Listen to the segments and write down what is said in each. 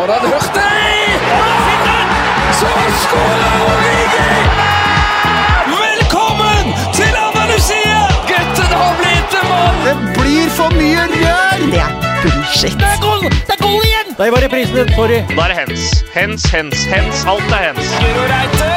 foran Hurtig! Så skårer Origi! Velkommen til Andalusia! Gutten har blitt en mann! Det blir for mye rør! Det er bullshit. Det er goal! Det er goal igjen! Der var reprisen, sorry. Da er det hens. Hens, hens, hens. Alt er hens. Giro Reite!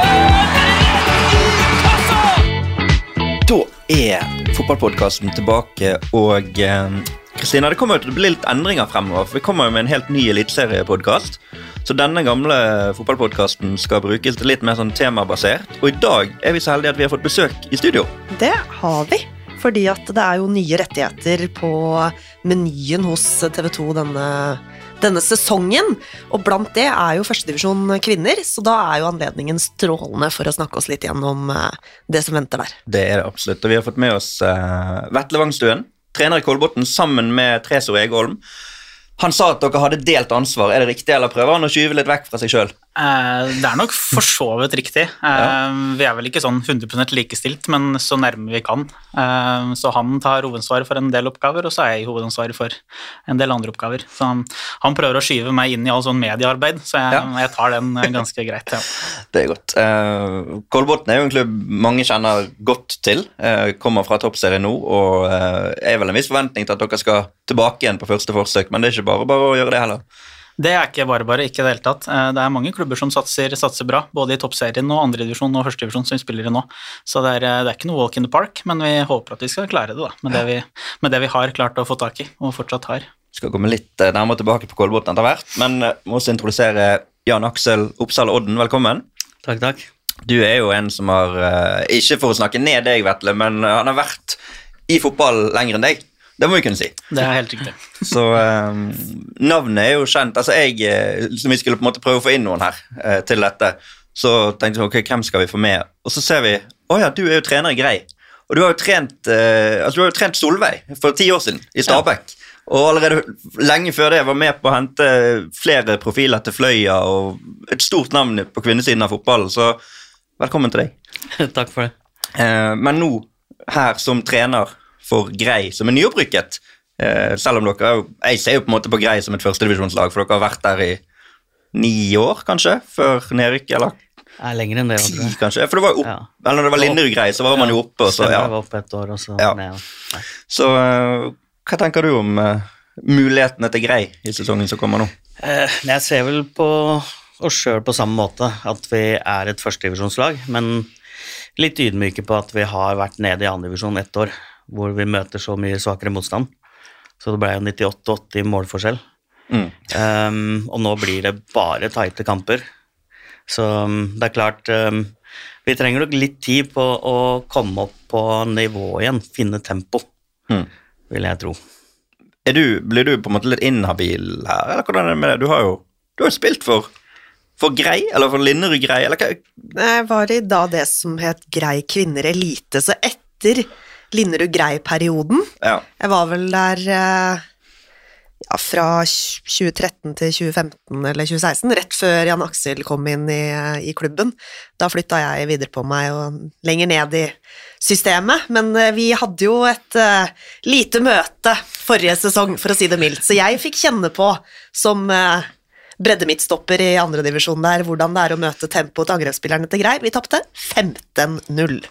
Da er fotballpodkasten tilbake, og eh, Kristina, det kommer jo til å bli litt endringer fremover. for Vi kommer jo med en helt ny eliteseriepodkast. Så denne gamle fotballpodkasten skal brukes til litt mer sånn temabasert. Og i dag er vi så heldige at vi har fått besøk i studio. Det har vi. Fordi at det er jo nye rettigheter på menyen hos TV 2 denne, denne sesongen. Og blant det er jo førstedivisjon kvinner, så da er jo anledningen strålende for å snakke oss litt gjennom eh, det som venter der. Det er det absolutt. Og vi har fått med oss uh, Vetle Wangstuen, trener i Kolbotn, sammen med Tresor Egholm. Han sa at dere hadde delt ansvar. Er det riktig, eller prøver han å skyve litt vekk fra seg sjøl? Eh, Det er nok for så vidt riktig. Eh, Vi er vel ikke sånn 100% likestilt, men så nærme vi kan. Eh, Så han tar hovedansvaret for en del oppgaver, og så er jeg hovedansvaret for en del andre oppgaver. Så han- han prøver å skyve meg inn i all sånn mediearbeid, så jeg, Ja. jeg tar den ganske greit. Ja. Det er godt. Uh, Kolbotn er jo en klubb mange kjenner godt til. eh, kommer fra toppserien nå, og uh, er vel en viss forventning til at dere skal tilbake igjen på første forsøk, men det er ikke bare bare å gjøre det heller. Det er ikke bare bare, ikke i det hele tatt. Eh, Det er mange klubber som satser, satser bra, både i toppserien og andredivisjon og førstedivisjon som vi spiller i nå. Så det er, eh, det er ikke noe walk in the park, men vi håper at vi skal klare det, da, med det vi, med det vi har klart å få tak i, og fortsatt har. skal komme litt eh, nærmere tilbake på Kolbotn etter hvert, men må også introdusere Jan Aksel Oppsal Odden. Velkommen. Takk, takk. Du er jo en som har, ikke for å snakke ned deg, Vetle, men han har vært i fotball lenger enn deg. Det må vi kunne si. Det er helt riktig. Så um, navnet er jo kjent. Altså jeg, eh, som vi skulle på en måte prøve å få inn noen her eh, til dette, så tenkte vi ok, hvem skal vi få med? Og så ser vi å ja, du er jo trener i Grei. Og du har jo trent, eh, altså du har jo trent Solveig for ti år siden i Stabæk. Og allerede lenge før det var med på å hente flere profiler til Fløya og et stort navn på kvinnesiden av fotballen, så velkommen til deg. takk for det. Eh, men nå her som trener for Grei, som er nyopprykket, eh, selv om dere er Jeg ser jo på en måte på Grei som et førstedivisjonslag, for dere har vært der i ni år, kanskje, før nedrykk, eller er lenger enn det, ti, kanskje. For det var jo opp, Ja. eller når det var Linderud Grei, så var man jo oppe, og så ja. Var oppe et år, og så Ja. ned. Så uh, hva tenker du om uh, mulighetene til Grei i sesongen som kommer nå? Eh, Jeg ser vel på oss sjøl på samme måte, at vi er et førstedivisjonslag, men litt ydmyke på at vi har vært nede i andredivisjon ett år, hvor vi møter så mye svakere motstand. Så det ble jo 98-80 målforskjell. Mm. Um, og nå blir det bare tighte kamper. Så um, det er klart um, Vi trenger nok litt tid på å komme opp på nivå igjen, finne tempo, Mm. vil jeg tro. Er du, blir du på en måte litt inhabil her, eller hvordan er det med det? Du har jo, du har spilt for, for Grei, eller for Linderud Grei, eller hva? Jeg var i da det som het Grei kvinner elite, så etter Linderud Grei-perioden Ja. Jeg var vel der eh, ja, fra 2013 til 2015 eller 2016, rett før Jan Aksel kom inn i, i klubben. Da flytta jeg videre på meg og lenger ned i systemet, men eh, vi hadde jo et uh, lite møte forrige sesong, for å si det mildt, så jeg fikk kjenne på som uh, breddemidtstopper i andredivisjon der, hvordan det er å møte tempoet til angrepsspillerne til Grei. Vi tapte 15-0.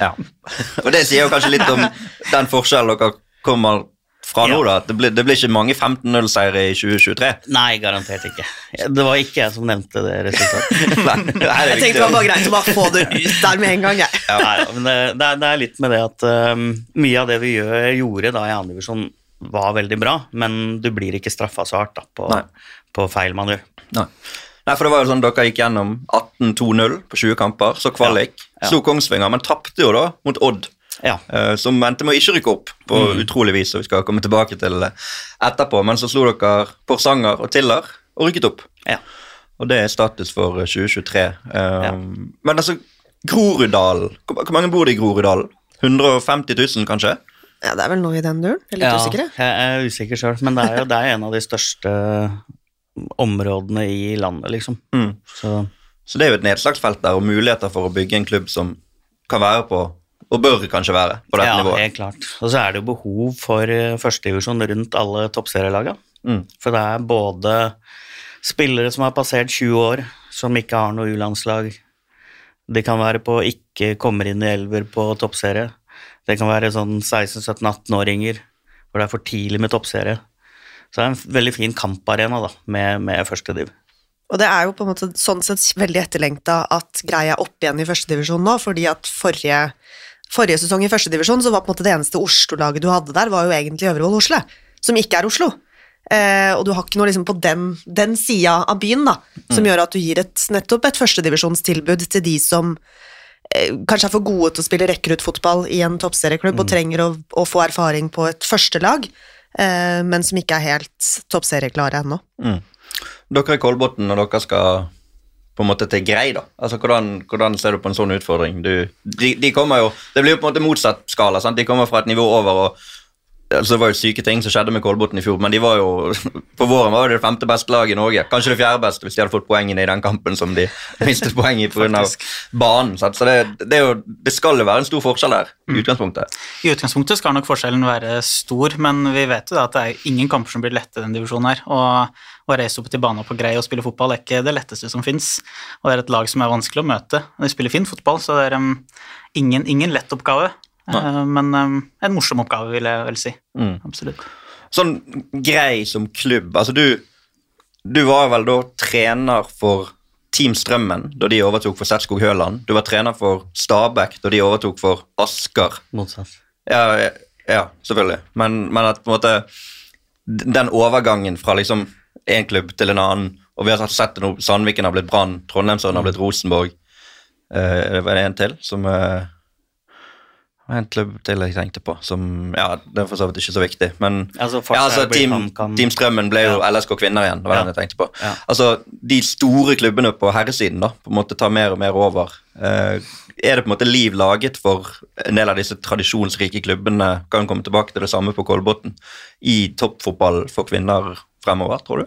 Ja. Og det sier jo kanskje litt om den forskjellen dere kommer fra nå, da. Det blir, det blir ikke mange 15-0-seire i 2023. Nei, garantert ikke. Det var ikke jeg som nevnte det resultatet. Nei, det Jeg tenkte det var bare greit å bare få det ut der med en gang, jeg. Nei, men det, det, er litt med det at um, mye av det vi gjør, gjorde da i andredivisjon, var veldig bra, men du blir ikke straffa så hardt da, på, på feil man gjør. Nei. Nei, for det var jo sånn Dere gikk gjennom 18-2-0 på 20 kamper, så kvalik. Ja, ja. Slo Kongsvinger, men tapte jo da mot Odd, Ja. Uh, som endte med å ikke rykke opp på Mm. utrolig vis, og vi skal komme tilbake til det etterpå. Men så slo dere Porsanger og Tiller og rykket opp. ja. Og det er status for eh, 2023. Uh, Ja. Men altså, Groruddalen hvor, hvor mange bor det i Groruddalen? 150 000, kanskje? Ja, det er vel noe i den duren. Jeg er litt ja, usikker, jeg. jeg er usikker sjøl, men det er jo det er en av de største områdene i landet, liksom. Mm. Så Så det er jo et nedslagsfelt der, og muligheter for å bygge en klubb som kan være på, og bør kanskje være, på dette ja, nivået. helt klart. Og så er det jo behov for eh, førstedivisjon rundt alle toppserielagene. Mm. For det er både spillere som har passert 20 år, som ikke har noe U-landslag. De kan være på ikke kommer inn i elver på toppserie. Det kan være sånn 16-17-18-åringer hvor det er for tidlig med toppserie. Så det er en veldig fin kamparena da, med, med førstediv. Og det er jo på en måte sånn sett veldig etterlengta at Grei er oppe igjen i førstedivisjon nå, fordi at forrige, forrige sesong i førstedivisjon så var på en måte det eneste Oslo-laget du hadde der, var jo egentlig Øvrevoll Oslo, som ikke er Oslo. Eh, og du har ikke noe liksom på den, den sida av byen da, som gjør at du gir et, nettopp et førstedivisjonstilbud til de som eh, kanskje er for gode til å spille rekruttfotball i en toppserieklubb og trenger å, å få erfaring på et førstelag, men som ikke er helt toppserieklare ennå. Dere i Kolbotn, når dere skal på en måte til Grei, da. Altså, hvordan, hvordan ser du på en sånn utfordring? Du, de, de kommer jo Det blir jo på en måte motsatt skala. sant? De kommer fra et nivå over og altså Det var jo syke ting som skjedde med Kolbotn i fjor, men de var jo på våren var det det femte beste laget i Norge. Kanskje det fjerde beste hvis de hadde fått poengene i den kampen som de mistet poeng i pga. banen. Så det, det, jo, det skal jo være en stor forskjell her, i utgangspunktet. I utgangspunktet skal nok forskjellen være stor, men vi vet jo da at det er ingen kamper som blir lette i denne divisjonen her. Og å reise opp til banen på Grei og spille fotball er ikke det letteste som fins. Og det er et lag som er vanskelig å møte. De spiller fin fotball, så det er um, ingen, ingen lett oppgave. Uh, men um, en morsom oppgave, vil jeg vel si. Absolutt. Sånn Grei som klubb, altså du Du var vel da trener for Team Strømmen da de overtok for Setskog Høland. Du var trener for Stabæk da de overtok for Asker. Motsatt. Ja, ja, ja selvfølgelig. Men, men at på en måte den overgangen fra liksom én klubb til en annen Og vi har sett det nå, Sandviken har blitt Brann, Trondheimsøren har blitt Rosenborg. Uh, det var en til som eh, En klubb til jeg tenkte på som Ja, det er for så vidt ikke så viktig, men Altså, ja, altså, team, kan... team Strømmen ble jo Ja. LSK Kvinner igjen. Det var Ja. den jeg tenkte på. Ja. Altså, De store klubbene på herresiden da, på en måte tar mer og mer over. Eh, er det på en måte liv laget for en del av disse tradisjonsrike klubbene? Kan komme tilbake til det samme på Kolbotn i toppfotball for kvinner fremover, tror du?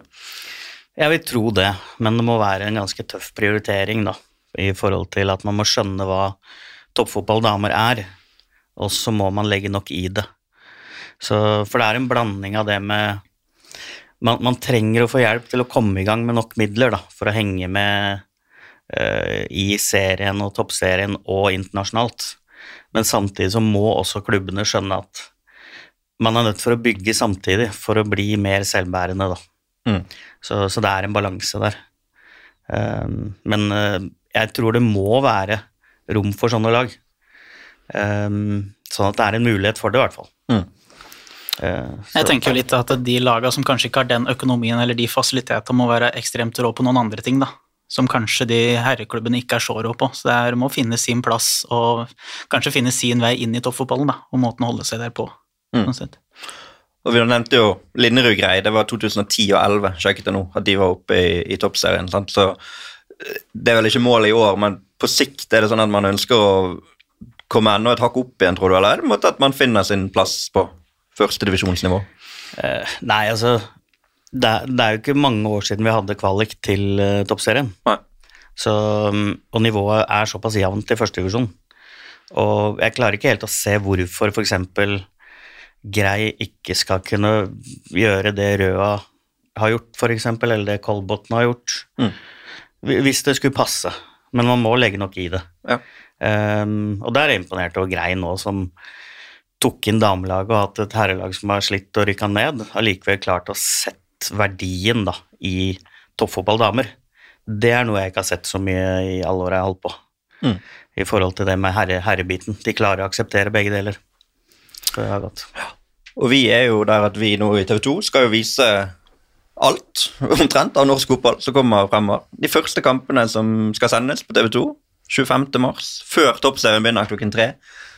Jeg vil tro det, men det må være en ganske tøff prioritering, da, i forhold til at man må skjønne hva toppfotballdamer er, og så må man legge nok i det. Så, for det er en blanding av det med man, man trenger å få hjelp til å komme i gang med nok midler da, for å henge med uh, i serien og toppserien og internasjonalt. Men samtidig så må også klubbene skjønne at man er nødt for å bygge samtidig for å bli mer selvbærende, da. Mm. Så, så det er en balanse der. Uh, men uh, jeg tror det må være rom for sånne lag. Um, sånn at det er en mulighet for det, i hvert fall. Mm. Uh, Jeg tenker jo litt at de laga som kanskje ikke har den økonomien eller de fasilitetene, må være ekstremt rå på noen andre ting, da. Som kanskje de herreklubbene ikke er så rå på. Så det er, må finne sin plass og kanskje finne sin vei inn i toppfotballen, da. Og måten å holde seg der på. Mm. sånn. Og Vi nevnte jo Linderud-greie. Det var 2010 og 2011, sjekket jeg nå, at de var oppe i, i toppserien. Sant? Så eh, det er vel ikke målet i år, men på sikt er det sånn at man ønsker å komme enda et hakk opp igjen, tror du? Eller er det måte at man finner sin plass på førstedivisjonsnivå? Eh, nei, altså det er, det er jo ikke mange år siden vi hadde kvalik til uh, toppserien. Så, um, og nivået er såpass jevnt i førstedivisjon. Og jeg klarer ikke helt å se hvorfor f.eks. Grei ikke skal kunne gjøre det Røa har gjort, f.eks., eller det Kolbotn har gjort. Mm. Hvis det skulle passe. Men man må legge nok i det. Ja. Um, og der er jeg imponert over Grei nå, som tok inn damelaget og hatt et herrelag som har slitt og rykka ned, har likevel klart å sette verdien da, i toppfotball damer. Det er noe jeg ikke har sett så mye i alle åra jeg har holdt på. Mm. I forhold til det med herre, herrebiten. De klarer å akseptere begge deler. Så det har gått. Og vi er jo der at vi nå i TV 2 skal jo vise alt, omtrent, av norsk fotball som kommer fremover. De første kampene som skal sendes på TV 2, 25. mars, før toppserien begynner klokken tre,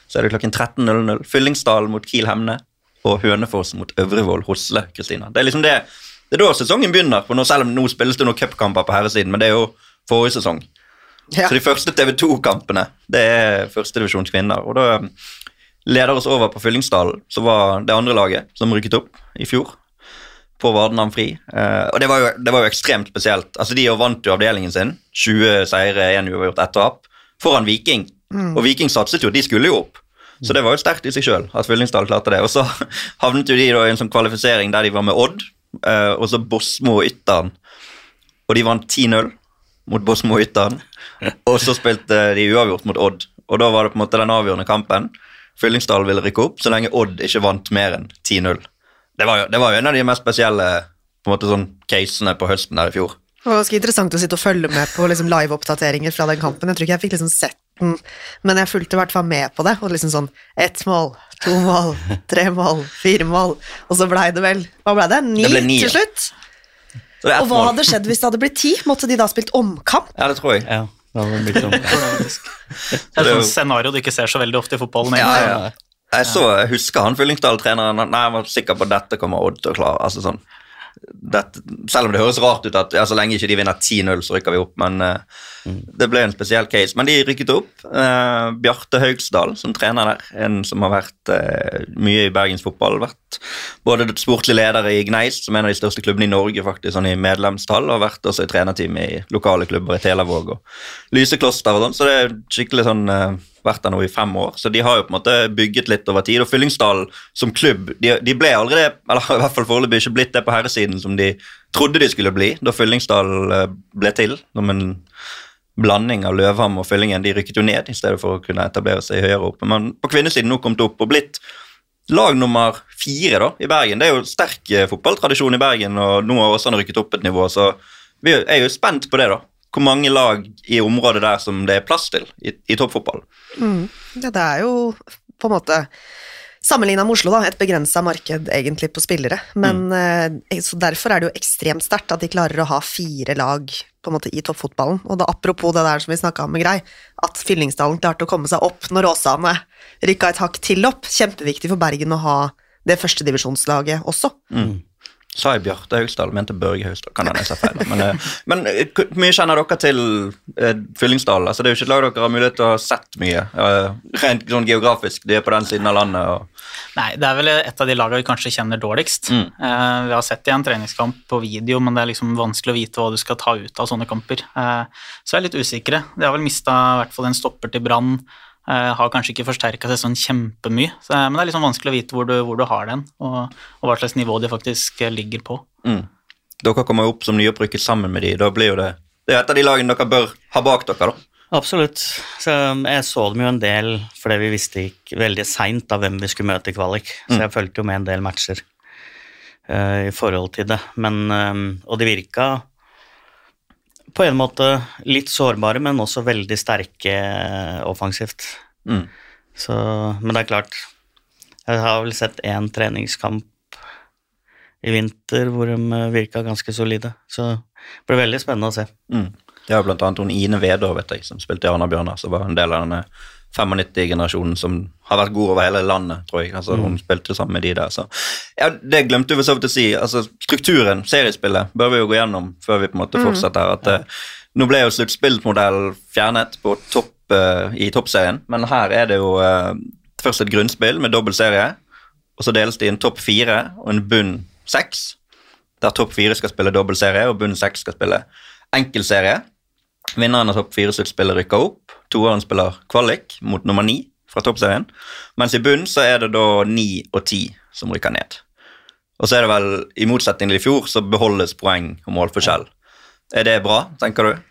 så er det klokken 13.00. Fyllingsdalen mot Kiel Hemne og Hønefoss mot Øvrevoll Hosle, Kristina. Det er liksom det det er da sesongen begynner, for nå, selv om nå spilles det noen cupkamper på herresiden, men det er jo forrige sesong. Ja. Så de første TV 2-kampene, det er førstedivisjons kvinner. Og da leder oss over på Fyllingsdalen, som var det andre laget som rykket opp i fjor. På Vardenham Fri. Eh, og det var, jo, det var jo ekstremt spesielt. Altså, De vant jo avdelingen sin. 20 seire, 1 uavgjort, ett tap. Foran Viking. Og Viking satset jo, de skulle jo opp. Så det var jo sterkt i seg sjøl at Fyllingsdal klarte det. Og så havnet jo de da i en sånn kvalifisering der de var med Odd, eh, og så Bosmo og Ytteren. og de vant 10-0 mot Bosmo og Ytteren. Og så spilte de uavgjort mot Odd, og da var det på en måte den avgjørende kampen. Fyllingsdal ville rykke opp så lenge Odd ikke vant mer enn 10-0. Det, var jo- det var jo en av de mest spesielle på en måte sånn casene på høsten der i fjor. Det var ganske interessant å sitte og følge med på liksom live-oppdateringer fra den kampen. Jeg tror ikke jeg fikk liksom sett den, men jeg fulgte i hvert fall med på det. Og liksom sånn ett mål, to mål, tre mål, fire mål, og så blei det vel Hva blei det? Ni, Det ble ni, til slutt? Og hva hadde skjedd hvis det hadde blitt ti? Måtte de da spilt omkamp? Ja, det tror jeg. Ja. Det er et sånt scenario du ikke ser så veldig ofte i fotballen. Ja, ja, ja. Jeg så, jeg husker han Fyllingsdal-treneren Nei, jeg var sikker på at dette kommer Odd til å klare. Altså sånn, dette, selv om det høres rart ut at ja, så lenge ikke de vinner 10-0, så rykker vi opp, men eh, det ble en spesiell case. Men de rykket opp. Uh, Bjarte Haugsdal som trener der, en som har vært uh, mye i Bergens fotball. Vært både sportlig leder i Gneist, som er en av de største klubbene i Norge faktisk, sånn i medlemstall, og vært også i trenerteam i lokale klubber i Telavåg og Lysekloster og sånn, så det er skikkelig sånn vært der nå i fem år, så de har jo på en måte bygget litt over tid. Og Fyllingsdalen som klubb, de, de ble aldri det, eller i hvert fall foreløpig ikke blitt det på herresiden som de trodde de skulle bli da Fyllingsdal eh, ble til. Som en blanding av Løvham og Fyllingen. De rykket jo ned i stedet for å kunne etablere seg høyere oppe. Men på kvinnesiden nå kommet opp og blitt lag nummer fire da, i Bergen. Det er jo sterk eh, fotballtradisjon i Bergen, og nå har Åsane rykket opp et nivå, så vi er jo spent på det, da. Hvor mange lag i området der som det er plass til i, i toppfotball. Ja, det er jo på en måte Sammenligna med Oslo, da, et begrensa marked egentlig på spillere. Men mm. så Derfor er det jo ekstremt sterkt at de klarer å ha fire lag på en måte i toppfotballen. Og da apropos det der som vi snakka om med Grei, at Fyllingsdalen klarte å komme seg opp når Åsane rykka et hakk til opp. Kjempeviktig for Bergen å ha det førstedivisjonslaget også. Sa jeg Bjarte Haugsdal, mente Børge Haugsdal. Kan hende jeg sa feil. Men, eh, men eh, hvor mye kjenner dere til eh, Fyllingsdal? Altså, det er jo ikke et lag dere har mulighet til å ha sett mye. eh, rent sånn geografisk, de er på den siden av landet. Og, Nei, det er vel et av de lagene vi kanskje kjenner dårligst. Mm. Eh, vi har sett i en treningskamp på video, men det er liksom vanskelig å vite hva du skal ta ut av sånne kamper. Eh, så jeg er litt usikre. De har vel mista i hvert fall en stopper til Brann. Eh, har kanskje ikke forsterka seg sånn kjempemye, så, eh, men det er liksom vanskelig å vite hvor du, hvor du har den, og, og hva slags nivå de faktisk eh, ligger på. mm. Dere kommer jo opp som nyopprykket sammen med de, da blir jo det Det er et av de lagene dere bør ha bak dere, da. Absolutt. Så um, jeg så dem jo en del fordi vi visste ikke veldig seint hvem vi skulle møte i kvalik. Så jeg fulgte jo med en del matcher uh, i forhold til det. Men, um, og det virka på en måte litt sårbare, men også veldig sterke eh, offensivt. Mm. Så, men det er klart Jeg har vel sett én treningskamp i vinter hvor de virka ganske solide. Så det blir veldig spennende å se. Mm. Jo blant annet hun Ine Vedå, vet jeg, som spilte i Arna-Bjørnar, som var en del av denne 95-generasjonen som har vært god over hele landet, tror jeg. Altså, Hun spilte sammen med de der. Så. Ja, det glemte vi for så vidt å si. Altså, strukturen, seriespillet, bør vi jo gå gjennom før vi på en måte fortsetter. At, eh, nå ble jo sluttspillmodellen fjernet på topp, uh, i toppserien, men her er det jo uh, først et grunnspill med dobbel serie, og så deles det i en topp fire og en bunn seks, der topp fire skal spille dobbel serie og bunn seks skal spille enkeltserie. Vinneren av topp fire-sluttspillet rykker opp. Toeren spiller kvalik mot nummer ni fra toppserien. Mens i bunn så er det da ni og ti som rykker ned. Og så er det vel, i motsetning til i fjor, så beholdes poeng og målforskjell. Er det bra, tenker du?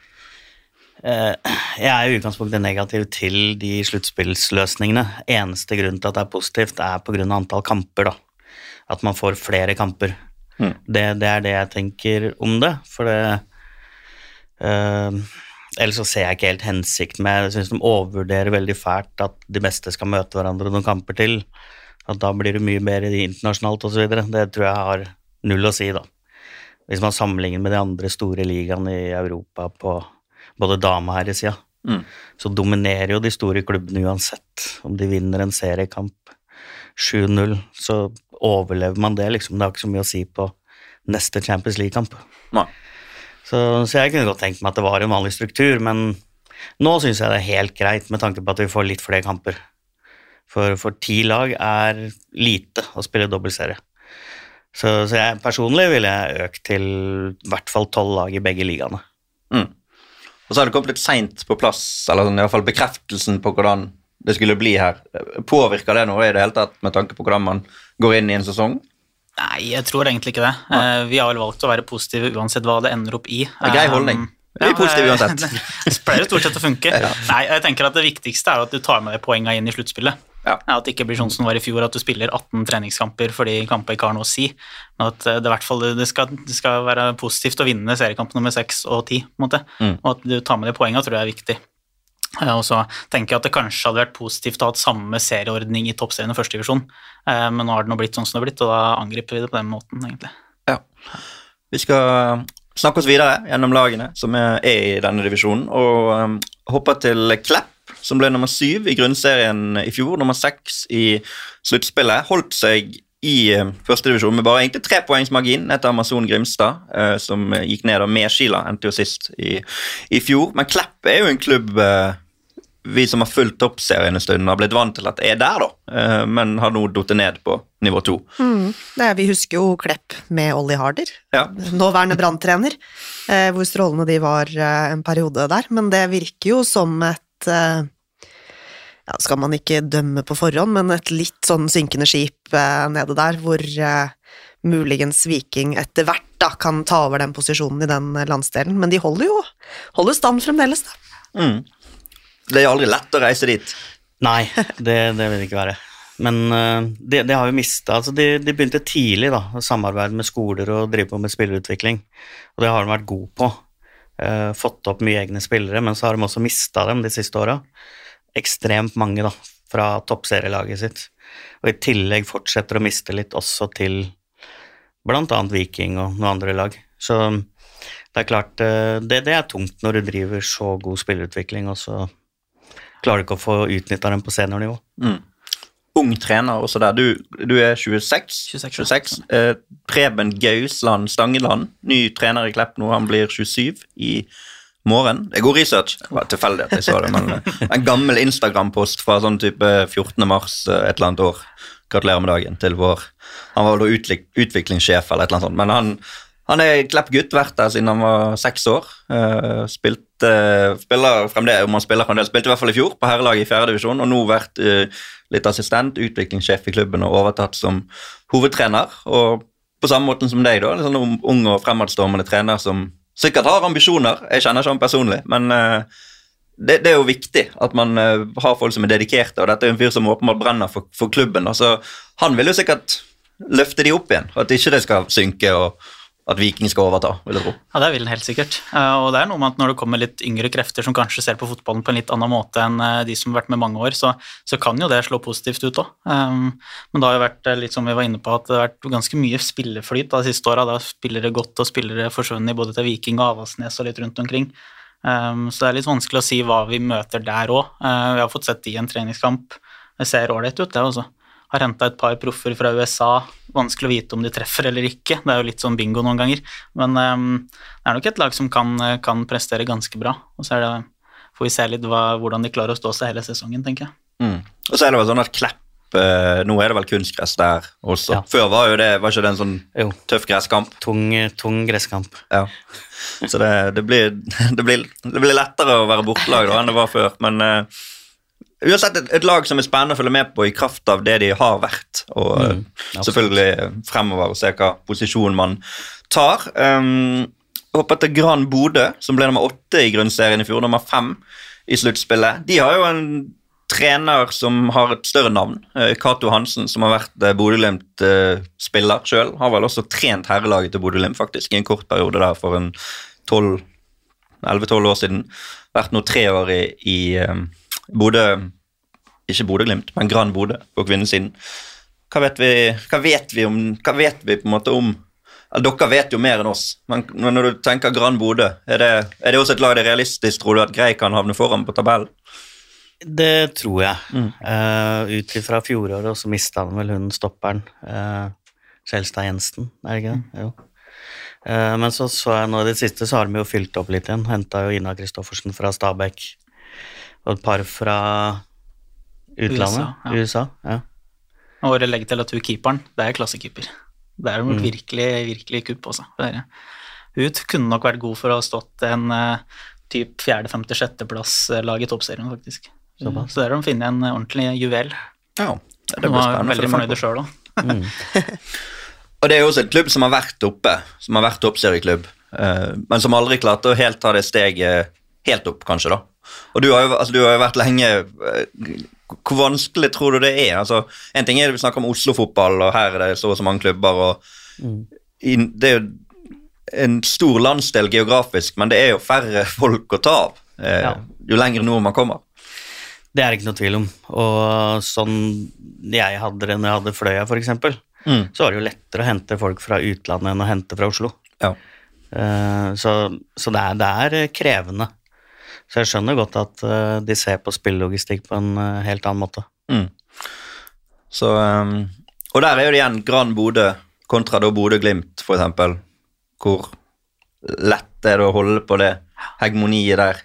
Eh, Jeg er i utgangspunktet negativ til de sluttspillsløsningene. Eneste grunn til at det er positivt, er pga. antall kamper. da. At man får flere kamper. Mm. Det, det er det jeg tenker om det. For det eh, Ellers så ser jeg ikke helt hensikt med Jeg syns de overvurderer veldig fælt at de beste skal møte hverandre noen kamper til. At da blir det mye bedre internasjonalt osv. Det tror jeg har null å si, da. Hvis man sammenligner med de andre store ligaene i Europa på både dame- og herresida, Mm. så dominerer jo de store klubbene uansett. Om de vinner en seriekamp 7-0, så overlever man det, liksom. Det har ikke så mye å si på neste Champions League-kamp. Nei. Så, så jeg kunne godt tenkt meg at det var en vanlig struktur, men nå syns jeg det er helt greit med tanke på at vi får litt flere kamper. For, for ti lag er lite å spille dobbeltserie. Så, så jeg personlig ville jeg økt til i hvert fall tolv lag i begge ligaene. Mm. Og så har det kommet litt seint på plass, eller sånn, i hvert fall bekreftelsen på hvordan det skulle bli her. Påvirker det noe i det hele tatt med tanke på hvordan man går inn i en sesong? Nei, jeg tror egentlig ikke det. Ja. vi har vel valgt å være positive uansett hva det ender opp i. Det er grei holdning. Um, Vi er positive uansett. Det pleier stort sett å funke. Nei, jeg tenker at Det viktigste er at du tar med deg poengene inn i sluttspillet. Ja. At det ikke blir sånn som det var i fjor, at du spiller 18 treningskamper fordi kamper ikke har noe å si. Men at eh, det, i hvert fall, det, skal, det skal være positivt å vinne seriekamp nummer 6 og 10. På en. Mm. Og at du tar med deg poengene, tror jeg er viktig. Eh, Og så tenker jeg at det kanskje hadde vært positivt å ha hatt samme serieordning i toppserien og førstedivisjon, eh, men nå har det nå blitt sånn som det har blitt, og da angriper vi det på den måten, egentlig. Ja. Vi skal snakke oss videre gjennom lagene som er i denne divisjonen, og hoppe til Klepp, som ble nummer syv i grunnserien i fjor, nummer seks i sluttspillet. Holdt seg i førstedivisjon med bare egentlig tre poengs margin etter Amazon Grimstad, som gikk ned med Skila, endte jo sist i, i fjor. Men Klepp er jo en klubb vi som har fulgt opp serien en stund, har blitt vant til at er der, da, uh, men har nå datt ned på nivå to. Det er, vi husker jo Klepp med Ollie Harder, Ja. nåværende branntrener, eh, hvor strålende de var eh, en periode der, men det virker jo som et eh, ja, skal man ikke dømme på forhånd, men et litt sånn synkende skip eh, nede der, hvor eh, muligens Viking etter hvert da kan ta over den posisjonen i den eh, landsdelen, men de holder jo holder stand fremdeles, da. Mm. Det er jo aldri lett å reise dit. Nei, det, det vil det ikke være. Men uh, det, det har vi mista. Altså de, de begynte tidlig da, å samarbeide med skoler og drive på med spillerutvikling, og det har de vært gode på. Uh, fått opp mye egne spillere, men så har de også mista dem de siste åra. Ekstremt mange da, fra toppserielaget sitt. Og i tillegg fortsetter å miste litt også til annet Viking og noen andre lag. Så det er klart, uh, det, det er tungt når du driver så god spillerutvikling, og så klarer ikke å få utnytta dem på seniornivå. Mm. Ung trener også der. Du, du er 26? 26, Eh, Preben Gausland Stangeland, ny trener i Klepp nå, han blir 27 i morgen. Det er god research. Det var tilfeldig at jeg så det, men eh, en gammel Instagram-post fra sånn type 14. mars eh, et eller annet år. Gratulerer med dagen til vår Han var vel da utviklingssjef eller et eller annet sånt, men han, han er Klepp-gutt, vært der siden han var seks år. Eh, spilte, spiller fremdeles, om han spiller fremdeles, spilte i hvert fall i fjor på herrelaget i fjerdedivisjon, og nå vært eh, litt assistent, utviklingssjef i klubben og overtatt som hovedtrener. Og på samme måten som deg, da, en sånn ung- og fremadstormende trener som sikkert har ambisjoner. Jeg kjenner ikke han personlig, men eh, det, det er jo viktig at man eh, har folk som er dedikerte, og dette er en fyr som åpenbart brenner for, for klubben. Altså, han vil jo sikkert løfte de opp igjen, at ikke det skal synke og at Viking skal overta, vil jeg tro. Ja, det vil den helt sikkert. Eh, Og det er noe med at når det kommer litt yngre krefter som kanskje ser på fotballen på en litt annen måte enn eh, de som har vært med mange år, så, så kan jo det slå positivt ut òg. men det har jo vært eh, litt som vi var inne på, at det har vært ganske mye spilleflyt de siste åra. Da spiller spillere gått og spillere forsvunnet både til Viking og Avaldsnes og litt rundt omkring. Så det er litt vanskelig å si hva vi møter der òg. vi har fått sett de i en treningskamp. Det ser ålreit ut, det også. Har henta et par proffer fra USA. Vanskelig å vite om de treffer eller ikke. Det er jo litt sånn bingo noen ganger. Men um, det er nok et lag som kan, kan prestere ganske bra. Og så er det, får vi se litt hva, hvordan de klarer å stå seg hele sesongen, tenker jeg. Mm. Og så er det vel sånn at Klepp eh, Nå er det vel kunstgress der også. Ja. Før var jo det Var ikke det en sånn Jo, tøff gresskamp? tung, tung gresskamp. Ja. Så det, det, blir, det, blir, det blir lettere å være bortelag da enn det var før. Men eh, uansett et, et lag som er spennende å følge med på i kraft av det de har vært. Og eh, Mm, selvfølgelig fremover og se hva posisjon man tar. Um, hopper til Gran Bodø, som ble nummer åtte i grunnserien i fjor, nummer fem i sluttspillet. De har jo en trener som har et større navn, eh, Cato Hansen, som har vært eh, Bodø-Glimt-spiller sjøl. Har vel også trent herrelaget til Bodø-Glimt faktisk i en kort periode der for en 12 11-12 år siden. Vært nå tre år i, i um, Bodø Ikke Bodø-Glimt, men Gran Bodø på kvinnesiden. Hva vet vi, hva vet vi om Hva vet vi på en måte om eller, Dere vet jo mer enn oss, men når du tenker Gran Bodø, er det, er det også et lag det er realistisk, tror du, at Grei kan havne foran på tabellen? Det tror jeg. Mm. Uh, ut ifra fjoråret, så mista han vel hun stopperen. Uh, Skjelstad Jensen, er det ikke det? Jo. Uh, men så så jeg nå i det siste, så har de jo fylt opp litt igjen. Henta jo Ina Kristoffersen fra Stabæk. Og et par fra utlandet. USA, ja. USA, ja. Og legg til at hun keeperen, det er klassekeeper. Det er Mm. virkelig, virkelig kupp, altså. Det er- Hun kunne nok vært god for å ha stått en uh, typ fjerde, femte, sjetteplass-lag i toppserien, faktisk. Såpass. Så der har de funnet en ordentlig juvel. Ja, det De blir spennende. Hun å veldig fornøyd sjøl òg. Og det er jo også en klubb som har vært oppe, som har vært toppserieklubb, uh, men som aldri klarte å helt ta det steget helt opp, kanskje, da. Og du har jo, altså, du har jo vært lenge eh, Hvor vanskelig tror du det er? Altså, en ting er det vi snakker om Oslo-fotball, og her er det så og så mange klubber, og i, det er jo en stor landsdel geografisk, men det er jo færre folk å ta av eh, Ja. jo lenger nord man kommer. Det er ikke noe tvil om. Og sånn jeg hadde det når jeg hadde Fløya, f.eks., Mm. så var det jo lettere å hente folk fra utlandet enn å hente fra Oslo. Ja. Eh, Så, så det, er, det er krevende. Så jeg skjønner godt at eh, de ser på spillelogistikk på en eh, helt annen måte. Mm. Så, um, og der er jo det igjen Gran Bodø kontra da Bodø-Glimt, for eksempel. Hvor lett er det å holde på det hegemoniet der?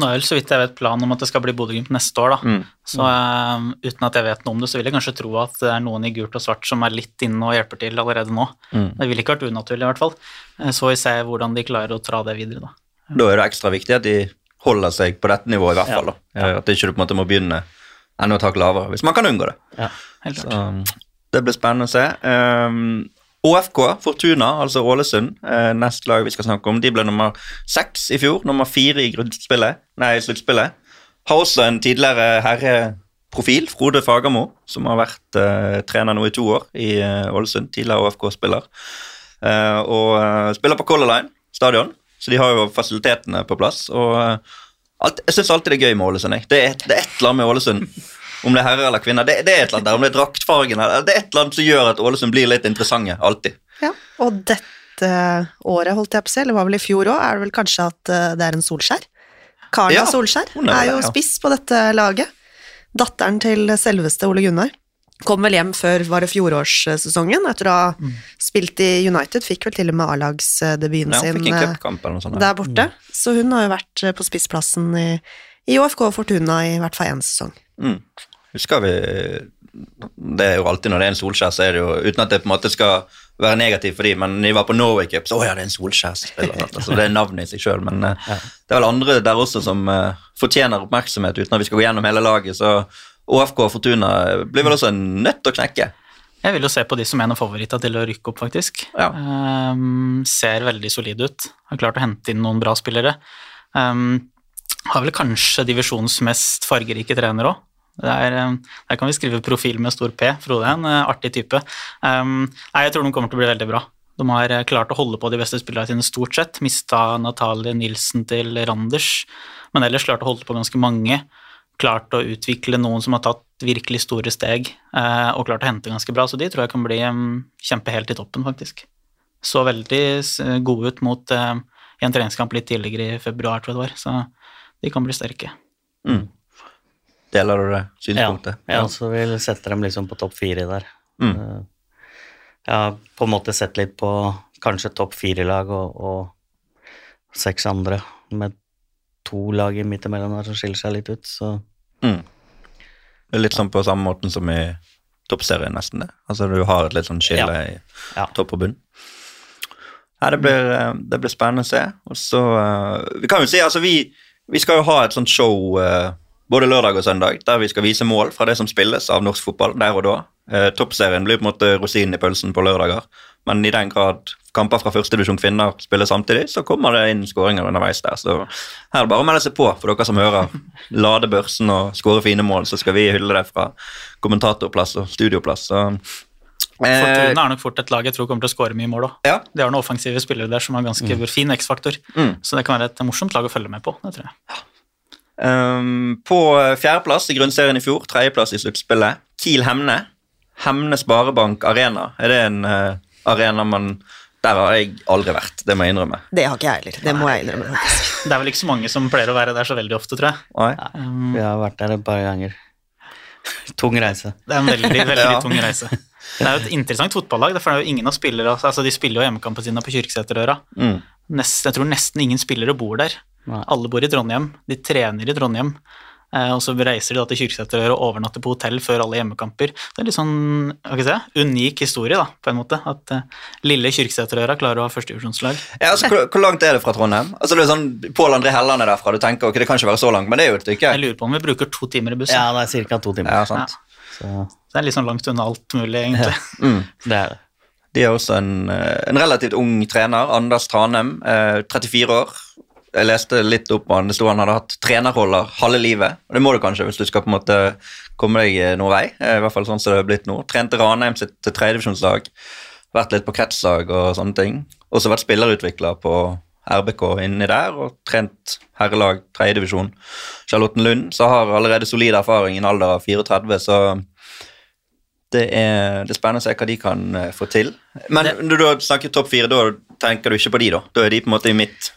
Nå er vel så vidt jeg vet planen om at det skal bli Bodø-Glimt neste år, da. Mm. Så um, uten at jeg vet noe om det, så vil jeg kanskje tro at det er noen i gult og svart som er litt inne og hjelper til allerede nå. Mm. Det ville ikke vært unaturlig, i hvert fall. Eh, Så vi ser hvordan de klarer å tra det videre, da. Da er det ekstra viktig at de holder seg på dette nivået, i hvert fall. Da. At ikke du på en måte må begynne enda et hakk lavere, hvis man kan unngå det. Ja. Helt Så, klart. um, det blir spennende å se. Um, ÅFK, Fortuna, altså Ålesund, eh, neste lag vi skal snakke om, de ble nummer seks i fjor. Nummer fire i grunnspillet, nei, i sluttspillet. Har også en tidligere herreprofil, Frode Fagermo, som har vært eh, trener nå i to år i eh, Ålesund. Tidligere OFK-spiller. Eh, og eh, spiller på Color Line stadion, så de har jo fasilitetene på plass. og eh, alt, Jeg syns alltid det er gøy med Ålesund. Det, er, det er et eller annet med Ålesund, om det er herrer eller kvinner. Det, det er et eller annet der, Om det er draktfargen eller Det er et eller annet som gjør at Ålesund blir litt interessante. Alltid. Ja, og dette året, holdt jeg på å si, eller var vel i fjor òg, er det vel kanskje at eh, det er en Solskjær? Karla Ja, Solskjær er er jo spiss på dette laget. Datteren til selveste Ole Gunnar. Kom vel hjem før var det fjorårssesongen, etter å ha Mm. spilt i United. Fikk vel til og med A-lagsdebuten Ja, sin eh, der borte. Så hun har jo vært eh, på spissplassen i, i OFK Fortuna i hvert fall én sesong. Mm. Husker vi Det er jo alltid når det er en Solskjær, så er det jo Uten at det på en måte skal være negativt for dem, men de var på Norway Cup, så å ja, det er en Solskjær-spiller. Altså, det er navnet i seg sjøl, men ja. det er vel andre der også som uh, fortjener oppmerksomhet, uten at vi skal gå gjennom hele laget. Så ÅFK og Fortuna blir vel også en nødt til å knekke. Jeg vil jo se på de som en av favorittene til å rykke opp, faktisk. Ja. Um, ser veldig solide ut. Har klart å hente inn noen bra spillere. Um, har vel kanskje divisjonens mest fargerike trener òg. Der, der kan vi skrive profil med stor P. Frode er en eh, artig type. Um, nei, jeg tror de kommer til å bli veldig bra. De har eh, klart å holde på de beste spillerne sine stort sett. Mista Natalie Nilsen til Randers, men ellers klart å holde på ganske mange. Klart å utvikle noen som har tatt virkelig store steg, eh, og klart å hente ganske bra. Så de tror jeg kan bli em, kjempe helt i toppen, faktisk. Så veldig gode ut mot eh, i en treningskamp litt tidligere i februar, tror jeg det var. Så de kan bli sterke. Mm. Deler du det Ja, synspunktet? jeg også vil sette dem liksom på topp fire der. Mm. Eh, Jeg har på en måte sett litt på kanskje topp fire-lag og, og seks andre, med to lag midt imellom der som skiller seg litt ut, så Mm. Det er litt sånn på samme måten som i toppserien, nesten. det. Altså Du har et litt sånn skille Ja. i Ja. topp og bunn. Nei, det blir, eh, det blir spennende å se. Og så eh, Vi kan jo si, altså vi, vi skal jo ha et sånt show eh, både lørdag og søndag der vi skal vise mål fra det som spilles av norsk fotball der og da. Toppserien blir på en måte rosinen i pølsen på lørdager, men i den grad kamper fra førstedivisjon kvinner spiller samtidig, så kommer det inn skåringer underveis der. Så her er det bare å melde seg på for dere som hører. Lade børsen og skåre fine mål, så skal vi hylle det fra kommentatorplass og studioplass. Så, eh, Fortuna er nok fort et lag jeg tror kommer til å skåre mye mål òg. ja, De har noen offensive spillere der som har ganske fin X-faktor, Mm. så det kan være et morsomt lag å følge med på. det tror jeg. Um, på fjerdeplass i grunnserien i fjor, tredjeplass i sluttspillet, Kiel Hemne. Hemne Sparebank Arena. Er det en eh, arena man Der har jeg aldri vært, det må jeg innrømme. Det har ikke jeg heller. Det må jeg innrømme. faktisk. Det er vel ikke så mange som pleier å være der så veldig ofte, tror jeg. Nei. Um, vi har vært der et par ganger. Tung reise. Det er en veldig, veldig Ja. tung reise. Det er jo et interessant fotballag. for det er jo ingen av spillere, altså De spiller jo hjemmekampene sine på Kyrksæterøra. Mm. Jeg tror nesten ingen spillere bor der. Nei. Alle bor i Trondheim. De trener i Trondheim. Eh, og så reiser de da til Kyrksæterøra og overnatter på hotell før alle hjemmekamper. Det er litt sånn hva jeg si, unik historie, da, på en måte. At uh, lille Kyrksæterøra klarer å ha førstedivisjonslag. Ja, altså, hvor, hvor langt er det fra Trondheim? Altså, det er sånn, Pål André Helland er derfra. Du tenker ok, det kan ikke være så langt, men det er jo et stykke. Jeg lurer på om vi bruker to timer i bussen. Ja, det er ca. to timer. Ja, sant. Så Det er litt sånn langt unna alt mulig, egentlig. Mm. det er det. De har også en, eh, en relativt ung trener, Anders Tranheim, eh, 34 år. Jeg leste litt opp han, det sto han hadde hatt trenerroller halve livet. Og det må du kanskje hvis du skal på en måte komme deg eh, noen vei, eh, i hvert fall sånn som det har blitt nå. Trente Ranheim sitt tredjedivisjonslag, vært litt på kretslag og sånne ting. Også vært spillerutvikler på RBK inni der, og trent herrelag tredjedivisjon. Charlottenlund så har allerede solid erfaring i en alder av 34, så det er, det er spennende å se hva de kan eh, få til. Men når du har snakket topp fire, da tenker du ikke på de, da? Da er de på en måte i mitt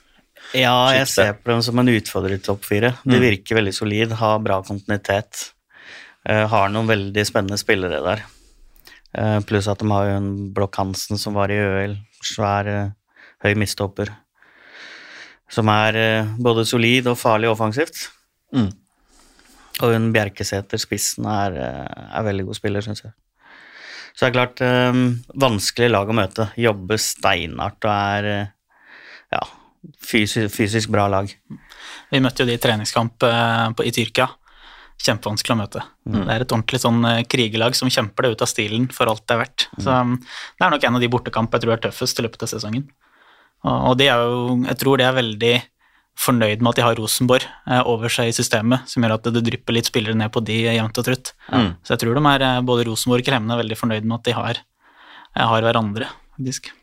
Ja, jeg ser på dem som en utfordrer i topp fire. De Mm. virker veldig solid, har bra kontinuitet. eh, har noen veldig spennende spillere der. Eh, pluss at de har jo en Blokk Hansen som var i ØL. Svær, eh, høy mistopper. Som er både solid og farlig offensivt. Mm. Og hun Bjerkesæter, spissen, er, er veldig god spiller, syns jeg. Så det er klart eh, vanskelig lag å møte. Jobber steinhardt og er ja, fysisk, fysisk bra lag. Vi møtte jo de i treningskamp eh, på, i Tyrkia. Kjempevanskelig å møte. Det er et ordentlig sånn eh, krigerlag som kjemper det ut av stilen for alt det er verdt. Så um, det er nok en av de bortekamp jeg tror er tøffest i løpet av sesongen. Og, og er jo, jeg tror de er veldig fornøyd med at de har Rosenborg eh, over seg i systemet, som gjør at det drypper litt spillere ned på de jevnt og trutt. Mm. Så jeg tror de er, både Rosenborg og Kremne er veldig fornøyd med at de har, har hverandre, faktisk.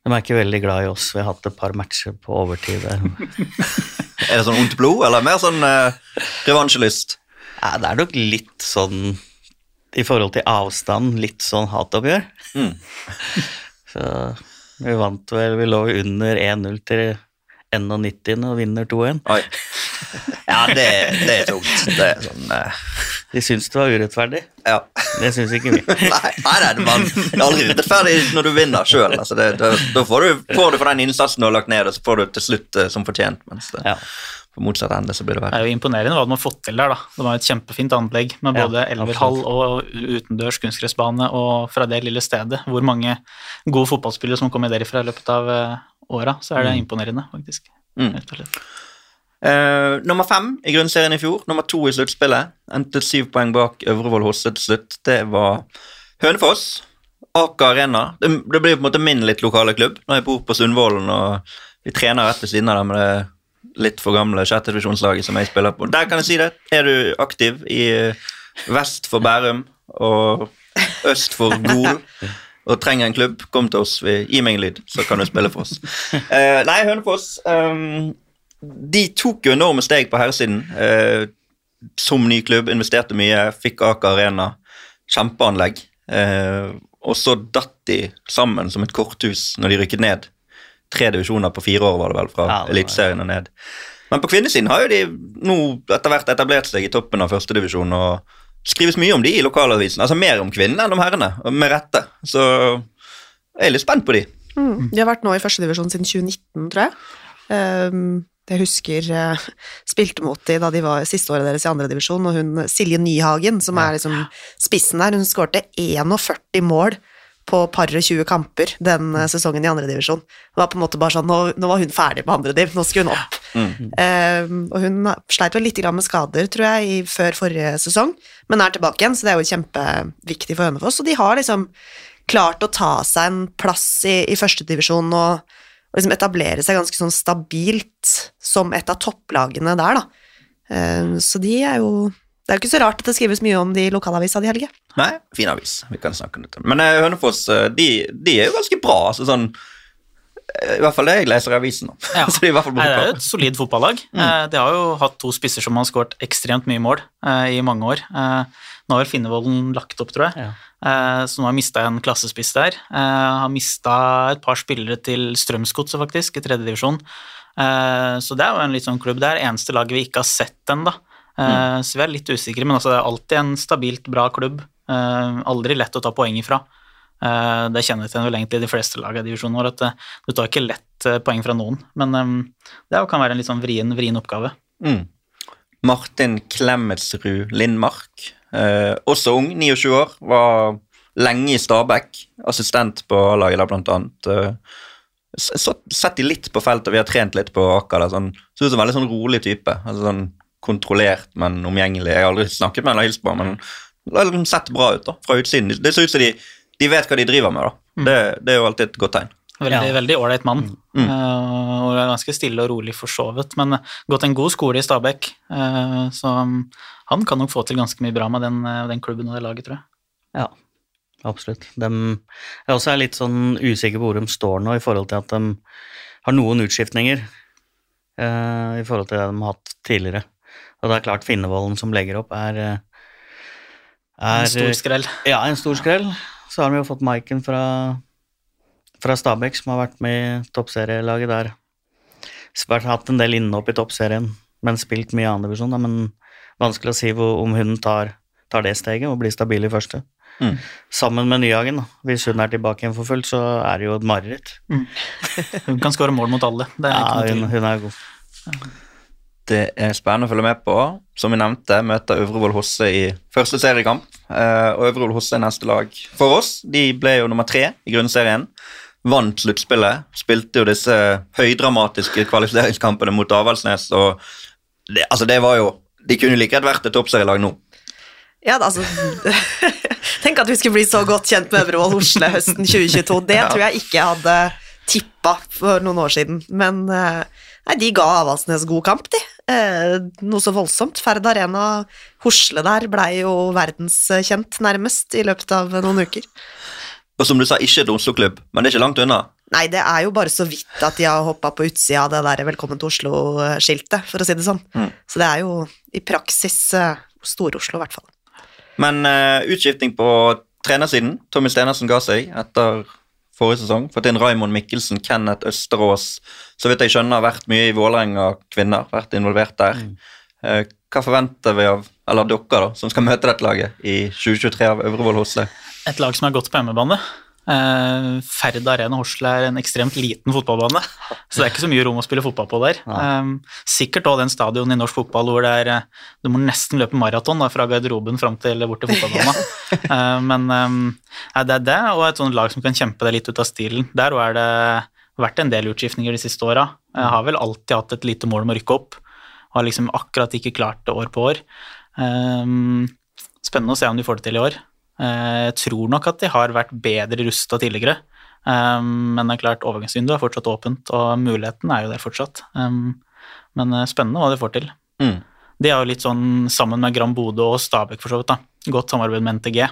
De er ikke veldig glad i oss. Vi har hatt et par matcher på overtid der. Er det sånn ondt blod, eller mer sånn uh, revansjelyst? Ja, det er nok litt sånn i forhold til avstand, litt sånn hatoppgjør. Mm. Så vi vant vel, vi lå under 1-0 til 91 og vinner 2-1. Ja, det, det er tungt. Det er sånn uh... De syns det var urettferdig. Ja. Det syns ikke vi. Nei, nei, man, det er aldri urettferdig når du vinner sjøl. Altså da da får, du- får du for den innsatsen du har lagt ned, og så får du til slutt uh, som fortjent. Mens det, Ja. på motsatt ende så blir det Det er jo imponerende hva de har fått til der. da. Det var et kjempefint anlegg med Ja, både elverhall og utendørs kunstgressbane, og fra det lille stedet, hvor mange gode fotballspillere som kommer derifra i løpet av eh, åra, så er det imponerende, faktisk. Mm. Eh, nummer fem i grunnserien i fjor, nummer to i sluttspillet. Endte syv poeng bak Øvrevoll Hosse til slutt. Det var Hønefoss. Aker Arena. Det, det blir på en måte min litt lokale klubb. Når jeg bor på Sundvolden og vi trener rett ved siden av det med det litt for gamle sjettedivisjonslaget som jeg spiller på. Der kan jeg si det. Er du aktiv i vest for Bærum og øst for Gol og trenger en klubb, kom til oss. Gi meg en lyd, så kan du spille for oss. Uh, nei, Hønefoss ehm, de tok jo enorme steg på herresiden. Eh, som ny klubb, investerte mye, fikk Aker Arena. Kjempeanlegg. Eh, og så datt de sammen som et korthus når de rykket ned. Tre divisjoner på fire år, var det vel, fra Ja, Eliteserien og ned. Men på kvinnesiden har jo de nå etter hvert etablert seg i toppen av førstedivisjon, og skrives mye om de i lokalavisen. Altså mer om kvinnene enn om herrene, med rette. Så jeg er litt spent på de. Mm. De har vært nå i førstedivisjon siden 2019, tror jeg. Um, jeg husker uh, spilte mot de da de var siste året deres i andredivisjon, og hun Silje Nyhagen, som er liksom spissen der, hun skårte 41 mål på par og 20 kamper den uh, sesongen i andredivisjon. Det var på en måte bare sånn, nå, nå var hun ferdig på andrediv, nå skulle hun opp. Um, og hun sleit vel litt med skader, tror jeg, i, før forrige sesong, men er tilbake igjen, så det er jo kjempeviktig for Hønefoss. Og de har liksom klart å ta seg en plass i, i førstedivisjon og, og liksom etablere seg ganske sånn stabilt som et av topplagene der, da. Um, så de er jo Det er jo ikke så rart at det skrives mye om de i lokalavisa di, Helge. Nei, fin avis. Vi kan snakke om dette. Men eh, Hønefoss eh, de, de er jo ganske bra. altså sånn eh, I hvert fall det jeg leser i avisen. om. Ja. så de er i Nei, det er jo et solid fotballag. Mm. De har jo hatt to spisser som har skåret ekstremt mye mål eh, i mange år. Eh, Nå har Finnevolden lagt opp, tror jeg, Ja. Eh, så nå har jeg mista en klassespiss der. Jeg Har mista et par spillere til Strømsgodset, faktisk, i tredjedivisjon. Så det er jo en litt sånn klubb. Det er det eneste laget vi ikke har sett ennå. Mm. Så vi er litt usikre, men altså, det er alltid en stabilt bra klubb. Eh, Aldri lett å ta poeng ifra. Eh, Det kjennetegner vel egentlig de fleste lag i divisjonen vår, at eh, du tar ikke lett eh, poeng fra noen. Men det kan være en litt sånn vrien, vrien oppgave. Mm. Martin Klemetsrud Lindmark, også ung, 29 år, var lenge i Stabæk, assistent på A-laget der blant annet. Så, sett de litt på feltet, vi har trent litt på Aker sånn, så ut som en veldig sånn rolig type, altså sånn kontrollert, men omgjengelig. Jeg har aldri snakket med ham eller hilst på ham, men det har liksom sett bra ut da, fra utsiden. Det ser ut som de de vet hva de driver med, da. Det, det er jo alltid et godt tegn. Veldig Ja. veldig ålreit mann. Mm. uh, og ganske stille og rolig for så vidt, men gått en god skole i Stabæk. uh, så han kan nok få til ganske mye bra med den, eh, den klubben og det laget, tror jeg. Ja, absolutt. De, jeg også er litt sånn usikker på hvor de står nå i forhold til at de har noen utskiftninger uh, i forhold til det de har hatt tidligere. Og det er klart Finnevolden som legger opp, er, eh, er En stor skrell. Ja, en stor skrell. Så har de jo fått Maiken fra, fra Stabæk, som har vært med i toppserielaget der. Vært hatt en del innhopp i toppserien, men spilt mye annendivisjon. Men vanskelig å si hvor, om hun tar, tar det steget og blir stabil i første. Mm. Sammen med Nyhagen, da. hvis hun er tilbake igjen for fullt, så er det jo et mareritt. Hun kan skåre mål mot alle. Det er Ja, hun, hun er god. Er spennende å følge med på. Som vi nevnte, møter Øvrevoll Hosse i første seriekamp. Eh, og Øvrevoll Hosse er neste lag for oss. De ble jo nummer tre i grunnserien. Vant sluttspillet. Spilte jo disse høydramatiske kvalifiseringskampene mot Avaldsnes. Og det, altså det var jo De kunne like gjerne vært et toppserielag nå. Ja, altså Tenk at vi skulle bli så godt kjent med Øvrevoll Hosle høsten 2022. Det tror jeg ikke jeg hadde tippa for noen år siden. Men eh, nei, de ga Avaldsnes god kamp, de. Eh, noe så voldsomt. Ferd Arena Hosle der blei jo verdenskjent, nærmest, i løpet av noen uker. Og som du sa, ikke et Oslo-klubb, men det er ikke langt unna. Nei, det er jo bare så vidt at de har hoppa på utsida av det der 'Velkommen til Oslo'-skiltet, for å si det sånn. Mm. Så det er jo i praksis uh, Stor-Oslo, i hvert fall. Men uh, utskifting på trenersiden. Tommy Stenersen ga seg etter forrige sesong. Fått inn Raymond Mikkelsen, Kenneth Østerås. Så vidt jeg skjønner, har vært mye i Vålerenga kvinner. Vært involvert der. Mm. hva forventer vi av eller dere da, som skal møte dette laget i 2023 av Øvrevoll Hosle? Et lag som er godt på hjemmebane. Uh, Ferd Arena Horsle er en ekstremt liten fotballbane, så det er ikke så mye rom å spille fotball på der. Um, sikkert òg den stadion i norsk fotball hvor det er eh, Du må nesten løpe maraton fra garderoben fram til bort til fotballbanen. men nei, det er det, og et sånt lag som kan kjempe det litt ut av stilen. Der er det vært en del utskiftninger de siste åra. Har vel alltid hatt et lite mål om å rykke opp, og har liksom akkurat ikke klart det år på år. Spennende å se om de får det til i år. Eh, Jeg tror nok at de har vært bedre rusta tidligere, um, men det er klart overgangsvinduet er fortsatt åpent, og muligheten er jo der fortsatt. Um, Men eh, spennende hva de får til. Mm. De er jo litt sånn sammen med Gran Bodø og Stabæk, for så vidt. da. Godt samarbeid med NTG.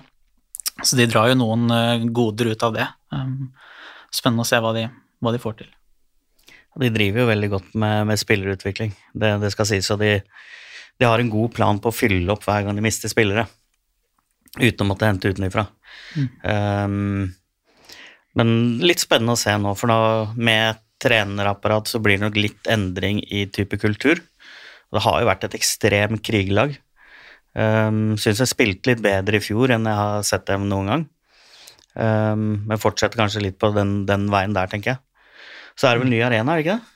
Så de drar jo noen eh, goder ut av det. Spennende å se hva de, hva de får til. De driver jo veldig godt med, med spillerutvikling, det, det skal sies. Og de, de har en god plan på å fylle opp hver gang de mister spillere, uten å måtte hente utenfra. Um, men litt spennende å se nå, for nå med trenerapparat så blir det nok litt endring i type kultur. Det har jo vært et ekstrem krigelag. Um, Syns jeg spilte litt bedre i fjor enn jeg har sett dem noen gang. Um, men fortsetter kanskje litt på den, den veien der, tenker jeg. Så er det vel ny arena, er det ikke det?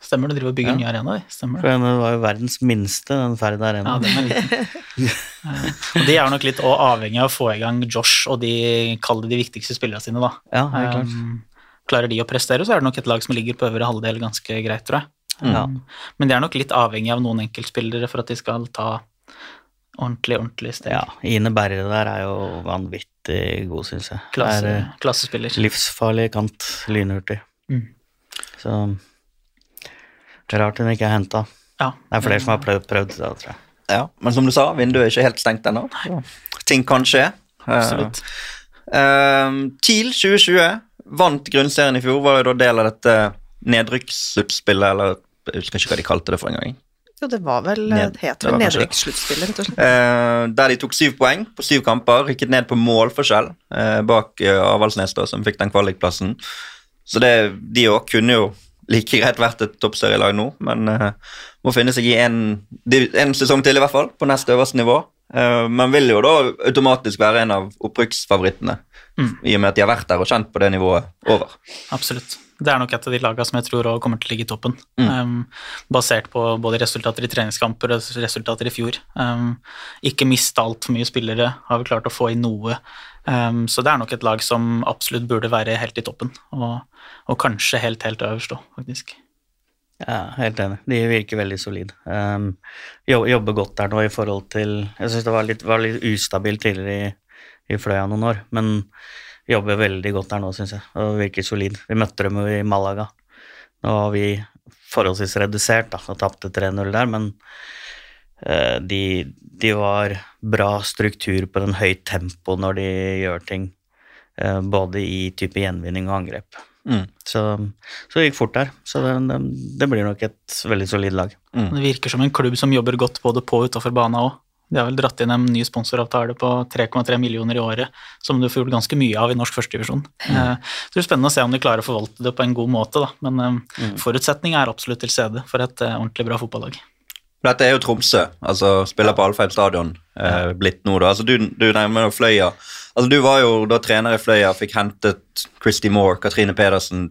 Stemmer det, driver og bygger Ja. ny arena, de. Stemmer det. den var jo verdens minste, den Ferd Arena. Ja, den er liten. Og de er nok litt avhengig av å få i gang Josh og de, kall det de viktigste spillerne sine, da. Ja, helt klart. Um, klarer de å prestere, så er det nok et lag som ligger på øvre halvdel ganske greit, tror jeg. Ja. Um, Men de er nok litt avhengig av noen enkeltspillere for at de skal ta ordentlig, ordentlig steg. ja. Ine Berre der er jo vanvittig god, syns jeg. Klasse, Er eh, klassespiller. livsfarlig kant, lynhurtig. Mm. Så det er rart hun ikke er henta. Ja. Det er flere som har prøvd, prøvd det, tror jeg. Ja, men som du sa, vinduet er ikke helt stengt ennå. Ting kan skje. Absolutt. Uh, TIL 2020 vant grunnserien i fjor, var jo da del av dette nedrykkssluttspillet, eller jeg husker ikke hva de kalte det for en gang. Jo, det var vel Ned- het vel nedrykkssluttspillet, rett og slett. Uh, der de tok syv poeng på syv kamper, rykket ned på målforskjell uh, bak uh, Avaldsnes, da, som fikk den kvalikplassen. Så det, de òg kunne jo like greit vært et toppserielag nå, men uh, må finne seg i en, en sesong til, i hvert fall, på nest øverste nivå. Uh, men vil jo da automatisk være en av opprykksfavorittene, Mm. i og med at de har vært der og kjent på det nivået over. Absolutt. Det er nok et av de lagene som jeg tror kommer til å ligge i toppen. Mm. Um, basert på både resultater i treningskamper og resultater i fjor. Um, ikke miste altfor mye spillere, har vi klart å få inn noe. Um, så det er nok et lag som absolutt burde være helt i toppen, og, og kanskje helt, helt øverst òg, faktisk. Ja, helt enig. De virker veldig solide. Um, jo- jobber godt der nå i forhold til Jeg syns det var litt, var litt ustabilt tidligere i, i Fløya noen år, men jobber veldig godt der nå, syns jeg, og virker solid. Vi møtte dem jo i Malaga. Nå var vi forholdsvis redusert da, og tapte 3-0 der, men de, de var bra struktur på den høyt tempo når de gjør ting, eh, både i type gjenvinning og angrep. Mm. Så, så det gikk fort der. Så det, det, det blir nok et veldig solid lag. Det virker som en klubb som jobber godt både på og utafor banen òg. De har vel dratt inn en ny sponsoravtale på 3,3 millioner i året, som du får gjort ganske mye av i norsk førstedivisjon. Mm. Så det er spennende å se om de klarer å forvalte det på en god måte, da. Men mm. forutsetninga er absolutt til stede for et ordentlig bra fotballag. Dette er jo Tromsø, altså spiller på Alfheim stadion eh, blitt nå, da. Altså, du, du nevner Fløya. Altså, du var jo da trener i Fløya, fikk hentet Christy Moore, Katrine Pedersen,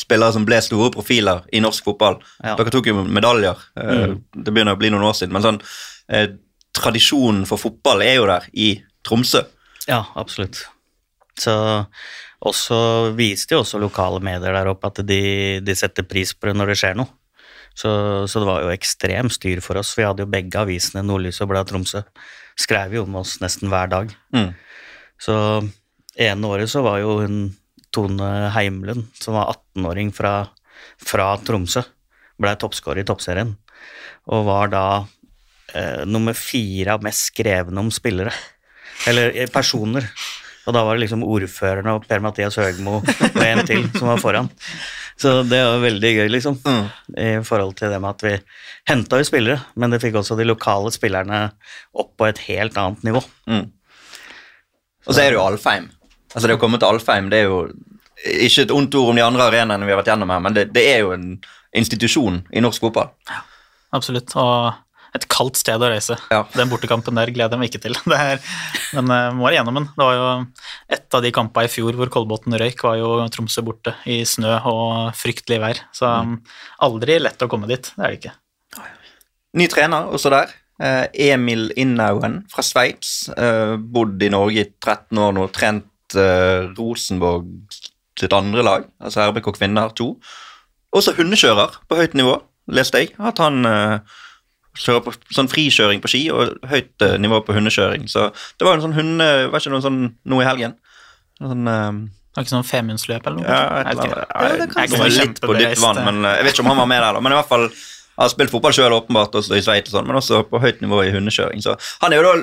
spillere som ble store profiler i norsk fotball. Ja. Dere tok jo medaljer. Eh, Mm. Det begynner å bli noen år siden, men sånn eh, tradisjonen for fotball er jo der i Tromsø. Ja, absolutt. Så og så viste jo også lokale medier der oppe at de, de setter pris på det når det skjer noe. Så, så det var jo ekstremt styr for oss. Vi hadde jo begge avisene, Nordlys og Bladet Tromsø. Skrev jo om oss nesten hver dag. Mm. Så ene året så var jo hun Tone Heimlund, som var 18-åring fra, fra Tromsø, ble toppskårer i toppserien. Og var da eh, nummer fire av mest skrevne om spillere. Eller eh, personer. Og da var det liksom ordførerne og Per-Mathias Høgmo og en til som var foran. Så det var veldig gøy, liksom. Mm. I forhold til det med at vi henta jo spillere, men det fikk også de lokale spillerne opp på et helt annet nivå. Mm. Og så er det jo Alfheim. Altså Det å komme til Alfheim det er jo ikke et ondt ord om de andre arenaene vi har vært gjennom her, men det, det er jo en institusjon i norsk fotball. Absolutt. Og et kaldt sted å reise. Ja. Den bortekampen der gleder jeg meg ikke til. Det er, men uh, må igjennom gjennom den. Det var jo et av de kampene i fjor hvor Kolbotn røyk, var jo Tromsø borte i snø og fryktelig vær. Så um, aldri lett å komme dit. Det er det ikke. Ny trener også der. Eh, Emil Innauen fra Sveits. Eh, bodd i Norge i 13 år nå. Trent eh, Rosenborg sitt andre lag, altså RBK Kvinner 2. Også hundekjører på høyt nivå, leste jeg. At han eh, kjører på sånn frikjøring på ski og høyt eh, nivå på hundekjøring. Så det var en sånn hunde... Var ikke noe sånn nå i helgen? Sånn Det ikke sånn femundsløp eller noe? ja, jeg, jeg, Jeg jeg, Jeg være. litt på dypt vann, men eh, jeg vet ikke om han var med der, da. Men i hvert fall har spilt fotball sjøl, åpenbart, også i Sveits og sånn, men også på høyt nivå i hundekjøring. Så han er jo da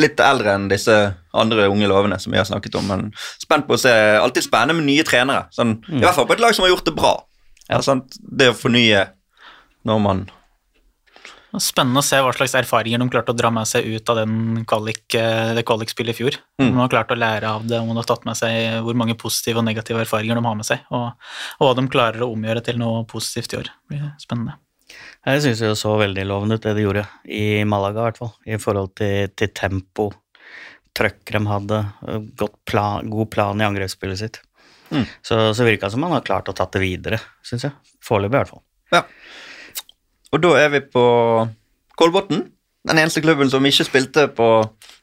litt eldre enn disse andre unge lovene som vi har snakket om, men spent på å se Alltid spennende med nye trenere. Sånn, I hvert fall på et lag som har gjort det bra. Ja? Det å fornye når man Spennende å se hva slags erfaringer de klarte å dra med seg ut av den kvalik, eh, det kvalikspillet i fjor. Mm. De har klart å lære av det, om de har tatt med seg hvor mange positive og negative erfaringer de har med seg, og, og hva de klarer å omgjøre til noe positivt i år. Det blir spennende. Jeg syns det så veldig lovende ut, det de gjorde i Malaga, i hvert fall. I forhold til, til tempo, trøkk de hadde, godt plan, god plan i angrepsspillet sitt. Mm. Så, så virka det som han har klart å tatt det videre, syns jeg. Foreløpig, i hvert fall. Ja. Og da er vi på Kolbotn. Den eneste klubben som ikke spilte på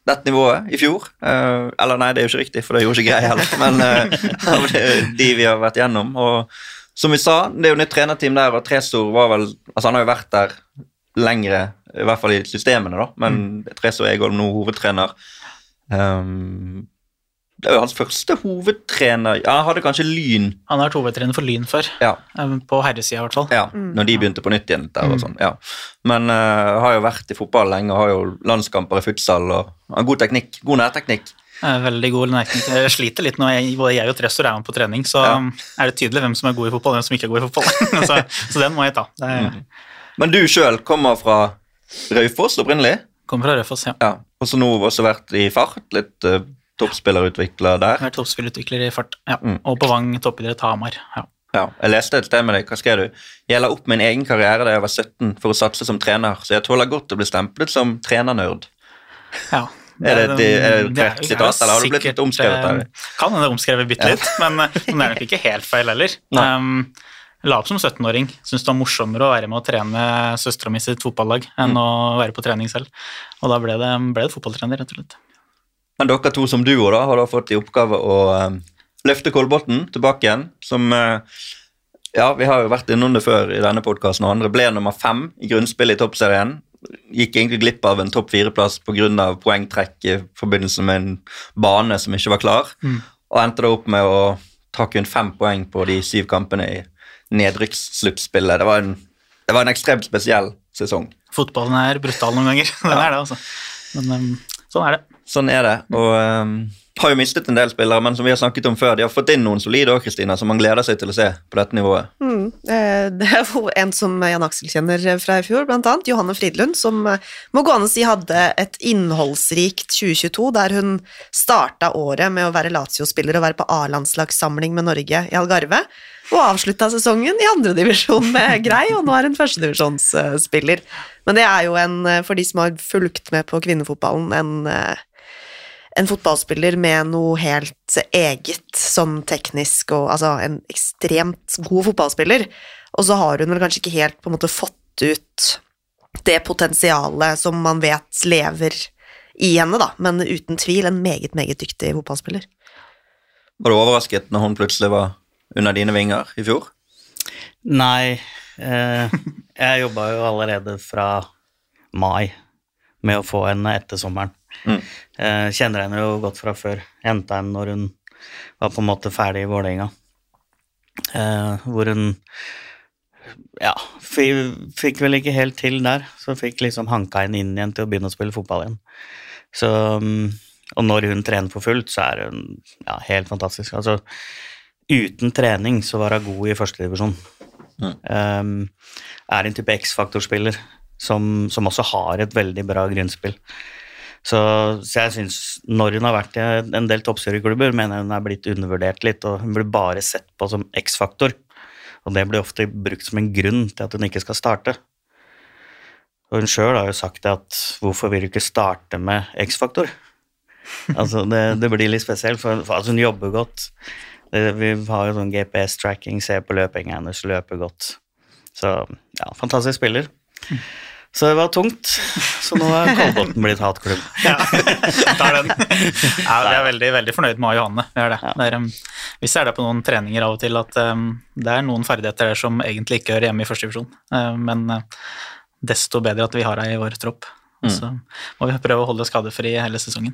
dette nivået i fjor. Eh, eller nei, det er jo ikke riktig, for det gjorde ikke Grei heller. Men eh, det er de vi har vært gjennom. Og som vi sa, det er jo nytt trenerteam der, og Tresor var vel Altså, han har jo vært der lengre, i hvert fall i systemene, da. Men Tresor er nå hovedtrener. Um, det er jo hans første hovedtrener Ja, han hadde kanskje Lyn Han har vært hovedtrener for Lyn før, ja, eh, på herresida i hvert fall. ja, når de begynte på nytt igjen. Der og sånn, ja. Men uh, har jo vært i fotball lenge har jo landskamper i futsal og har god teknikk. God nærteknikk. Eh, Veldig god nærteknikk. Jeg sliter litt nå, jeg, både jeg og Tressor er med på trening, så Ja. er det tydelig hvem som er god i fotball og hvem som ikke er god i fotball. så, så den må jeg ta. Det er, Men du sjøl kommer fra Raufoss opprinnelig, kommer fra Raufoss, ja. ja. og så nå også vært i fart. Litt uh, toppspillerutvikler der. Jeg er toppspillerutvikler i fart. Ja. Mm. Og på Vang toppidrett Hamar. Ja. Ja, jeg leste et sted med deg. Hva skrev du? Jeg la opp min egen karriere da jeg var 17 for å satse som trener, så jeg tåler godt å bli stemplet som trenernerd. ja. Er det et- er det et korrekt sitat, eller har du blitt litt omskrevet der? eh, Kan hende omskrevet bitte litt, men, eh, men det er nok ikke helt feil heller. Um, la opp som 17-åring. Syns det var morsommere å være med og trene med søstera mi sitt fotballag enn Mm. å være på trening selv. Og da ble det, ble det fotballtrener, rett og slett. Men dere to som duo da, har da fått i oppgave å eh, løfte Kolbotn tilbake igjen, som uh, Ja, vi har jo vært innom det før i denne podkasten, og andre ble nummer fem i grunnspillet i toppserien. Gikk egentlig glipp av en topp fire-plass pga. poengtrekk i forbindelse med en bane som ikke var klar. Mm. og endte da opp med å ta kun fem poeng på de syv kampene i nedrykkssluttspillet. Det, var en- det var en ekstremt spesiell sesong. Fotballen er brutal noen ganger. Den er det, altså. Men um, sånn er det. Sånn er det. Og um, har jo mistet en del spillere, men som vi har snakket om før, de har fått inn noen solide òg, Kristina, som man gleder seg til å se på dette nivået. Mm. eh, Det er jo en som Jan Aksel kjenner fra i fjor, blant annet, Johanne Fridlund, som eh, må gå an å si hadde et innholdsrikt 2022, der hun starta året med å være Lazio-spiller og være på A-landslagssamling med Norge i Algarve, og avslutta sesongen i andredivisjon med Grei, og nå er hun førstedivisjonsspiller. Men det er jo en, for de som har fulgt med på kvinnefotballen, en eh, en fotballspiller med noe helt eget, sånn teknisk og Altså en ekstremt god fotballspiller, og så har hun vel kanskje ikke helt på en måte fått ut det potensialet som man vet lever i henne, da, men uten tvil en meget, meget dyktig fotballspiller. Var du overrasket når hun plutselig var under dine vinger i fjor? Nei, eh, jeg jobba jo allerede fra mai med å få henne etter sommeren. Mm. Eh, kjenner henne jo godt fra før. Henta henne når hun var på en måte ferdig i Vålerenga. Eh, hvor hun ja, fikk vel ikke helt til der, så fikk liksom hanka henne inn igjen til å begynne å spille fotball igjen. Så, mm, og når hun trener for fullt, så er hun ja, helt fantastisk. Altså, uten trening så var hun god i førstedivisjon. Um, er en type X-faktorspiller som, som også har et veldig bra grunnspill. Så, så jeg syns, når hun har vært i en del toppserieklubber, mener jeg hun er blitt undervurdert litt, og hun blir bare sett på som X-faktor. Og det blir ofte brukt som en grunn til at hun ikke skal starte. Og hun sjøl har jo sagt det at hvorfor vil du ikke starte med X-faktor? altså, det, det blir litt spesielt, for, for altså, hun jobber godt. Det, vi har jo sånn GPS-tracking, ser på løpinga hennes, løper godt. Så ja, fantastisk spiller. Så det var tungt. Så nå er Kolbotn blitt hatklubb. Ja, tar den. Ja, vi er veldig, veldig fornøyd med Johanne. Vi er det. det er, um, vi ser det på noen treninger av og til at um, det er noen ferdigheter der som egentlig ikke hører hjemme i førstedivisjon, uh, men uh, desto bedre at vi har ei i vår tropp. Og så må vi prøve å holde skadefri hele sesongen.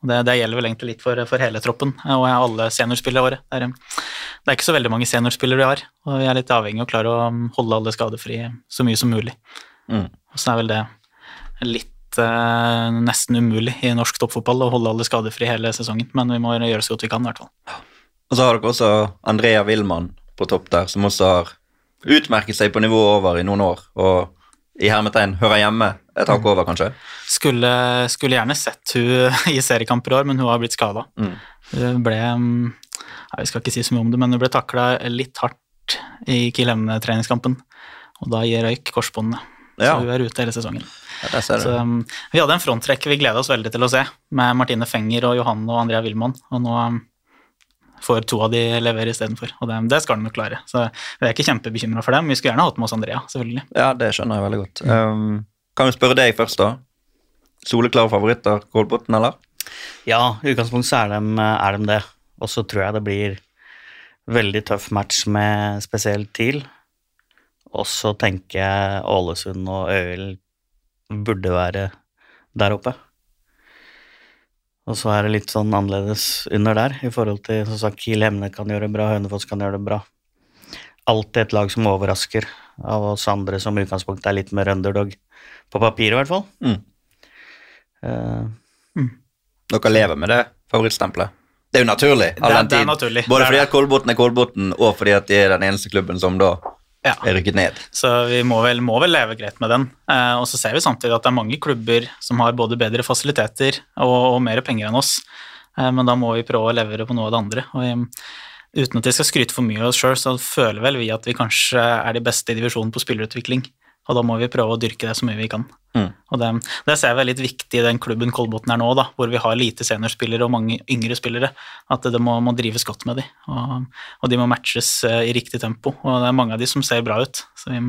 Det, det gjelder vel egentlig litt for, for hele troppen uh, og alle seniorspillere våre. Det er, det er ikke så veldig mange seniorspillere vi har, og vi er litt avhengig av å klare å um, holde alle skadefri så mye som mulig. Mm. Og så er vel det litt eh, nesten umulig i norsk toppfotball å holde alle skadefri hele sesongen, men vi må gjøre så godt vi kan, i hvert fall. Og så har dere også Andrea Wilman på topp der, som også har utmerket seg på nivået over i noen år, og i hermetegn hører hjemme et hakk over, kanskje. Skulle, skulle gjerne sett hun i seriekamper i år, men hun har blitt skada. Mm. Hun ble mm, Vi skal ikke si så mye om det, men hun ble takla litt hardt i Kiel Emne-treningskampen, og da gir røyk korsbåndene. Ja. Så hun er ute hele sesongen. Ja, Så, um, vi hadde en fronttrekk vi gleda oss veldig til å se, med Martine Fenger og Johanne og Andrea Wilman, og nå um, får to av de levere istedenfor. Og det, det skal de nok klare. Så vi er ikke kjempebekymra for dem. Vi skulle gjerne hatt med oss Andrea, selvfølgelig. Ja, det skjønner jeg veldig godt. Um, kan vi spørre deg først, da? Soleklare favoritter, Kolbotn, eller? Ja, i utgangspunktet er de, er de det. Og så tror jeg det blir veldig tøff match med spesielt TIL. Og så tenker jeg Ålesund og Øyvild burde være der oppe. Og så er det litt sånn annerledes under der, i forhold til som sagt, Kiel Hemne kan gjøre det bra, Hønefoss kan gjøre det bra. Alltid et lag som overrasker, av oss andre som i utgangspunktet er litt mer underdog. På papiret, i hvert fall. Mm. Eh, Dere lever med det favorittstempelet? Det er jo naturlig, all Det er- den det er naturlig. Både fordi at Kolbotn er Kolbotn, og fordi at de er den eneste klubben som da Ja. er rykket ned. Så vi må vel, må vel leve greit med den. Eh, og så ser vi samtidig at det er mange klubber som har både bedre fasiliteter og, og mer penger enn oss. Eh, men da må vi prøve å levere på noe av det andre. Og uten at jeg skal skryte for mye av oss sjøl, så føler vel vi at vi kanskje er de beste i divisjonen på spillerutvikling. Og da må vi prøve å dyrke det så mye vi kan. Mm. Og det, det ser jeg er litt viktig i den klubben Kolbotn er nå, da, hvor vi har lite seniorspillere og mange yngre spillere. At det må, må drives godt med de, og, og de må matches eh, i riktig tempo. Og det er mange av de som ser bra ut, så vi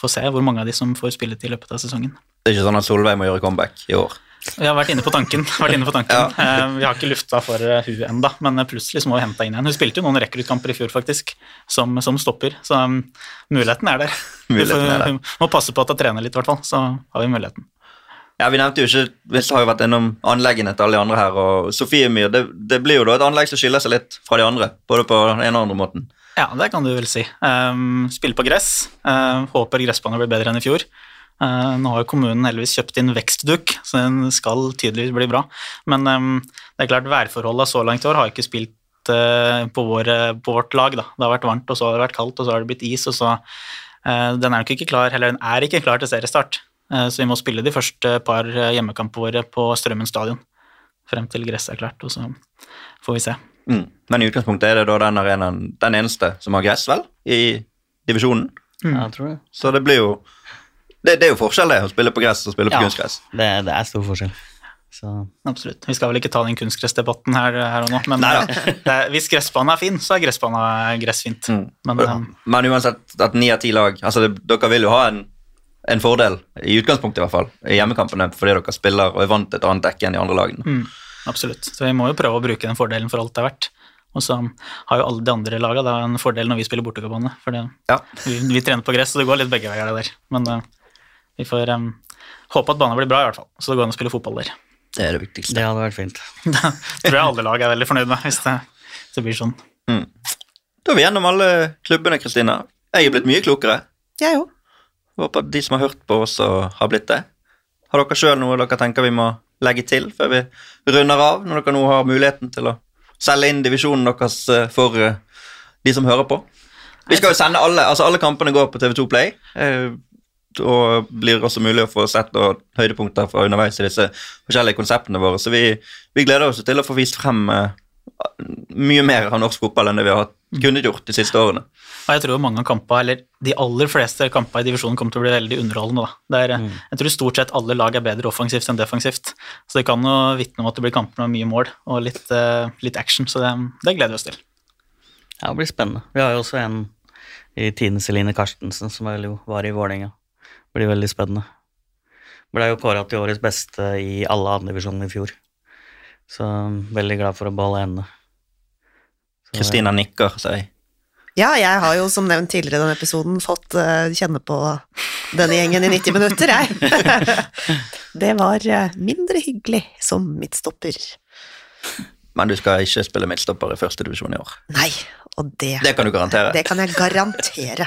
får se hvor mange av de som får spilletid i løpet av sesongen. Det er ikke sånn at Solveig må gjøre comeback i år. Vi har vært inne på tanken. Inne på tanken. Ja. Vi har ikke lufta for eh, hun ennå, men plutselig så må vi hente inn igjen. Hun spilte jo noen rekruttkamper i fjor, faktisk, som, som stopper, så um, muligheten er der. Hun Muligheten er der. får, må passe på at hun trener litt, i hvert fall, så har vi muligheten. Ja, Vi nevnte jo ikke Vi har jo vært innom anleggene til alle de andre her. og Sofiemyr, det, det blir jo da et anlegg som skiller seg litt fra de andre. Både på den ene og andre måten. Ja, det kan du vel si. Um, spille på gress. Uh, håper gressbanen blir bedre enn i fjor. Uh, nå har jo kommunen heldigvis kjøpt inn vekstduk, så den skal tydeligvis bli bra. Men um, det er klart værforholdene så langt i år har ikke spilt uh, på, vår, på, vårt lag. Da. Det har vært varmt, og så har det vært kaldt, og så har det blitt is. og så Den er nok ikke klar, eller den er ikke klar til seriestart. så vi må spille de første par hjemmekampene våre på Strømmen stadion frem til gresset er klart, og så får vi se. Mm. Men i utgangspunktet er det da den arenaen den eneste som har gress, vel, i divisjonen? Mm. Ja, jeg tror det. Så det blir jo det, det, er jo forskjell, det, å spille på gress og spille på ja, kunstgress. Det, det er stor forskjell. Så. Absolutt. Vi skal vel ikke ta den kunstgressdebatten her, her og nå, men er, hvis gressbanen er fin, så er gressbanen gressfint. Mm. Men, um, men, uansett, at ni av ti lag altså det, Dere vil jo ha en, en, fordel, i utgangspunktet i hvert fall, i hjemmekampene fordi dere spiller og er vant til et annet dekke enn de andre lagene. Mm. Absolutt. Så vi må jo prøve å bruke den fordelen for alt det er verdt. Og så har jo alle de andre lagene en fordel når vi spiller bortekabane, for ja. vi, vi, trener på gress, så det går litt begge veier der. Men uh, vi får um, håpe at banen blir bra, i hvert fall, så det går an å spille fotball der. Det er det viktigste. Det hadde vært fint. det tror jeg alle lag er veldig fornøyd med, hvis det, hvis det blir sånn. Mm. Da er vi gjennom alle klubbene, Kristina. Jeg er blitt mye klokere. Jeg òg. Håper de som har hørt på oss, har blitt det. Har dere sjøl noe dere tenker vi må legge til før vi runder av, når dere nå har muligheten til å selge inn divisjonen deres eh, for eh, de som hører på? Vi skal jo sende alle altså alle kampene går på TV2 Play. Eh, og blir også mulig å få sett og høydepunkter fra underveis i disse forskjellige konseptene våre. Så vi, vi gleder oss til å få vist frem uh, mye mer av norsk fotball enn det vi har kunnet gjort de siste årene. Og jeg tror mange kamper, eller De aller fleste kamper i divisjonen kommer til å bli veldig underholdende. Da. Er, mm. Jeg tror stort sett alle lag er bedre offensivt enn defensivt. Så det kan jo vitne om at det blir kamper med mye mål og litt, uh, litt action. Så det, det, gleder vi oss til. Ja, det blir spennende. Vi har jo også en i Tine Celine Karstensen som var i Vålerenga blir veldig spennende. Ble jo kåra til årets beste i alle andredivisjonene i fjor. Så veldig glad for å beholde henne. Kristina nikker, sier jeg. Ja, jeg har jo som nevnt tidligere i denne episoden fått uh, kjenne på denne gjengen i 90 minutter, jeg. det var uh, mindre hyggelig som midtstopper. Men du skal ikke spille midtstopper i første divisjon i år? Nei, og det Det kan du garantere? Det kan jeg garantere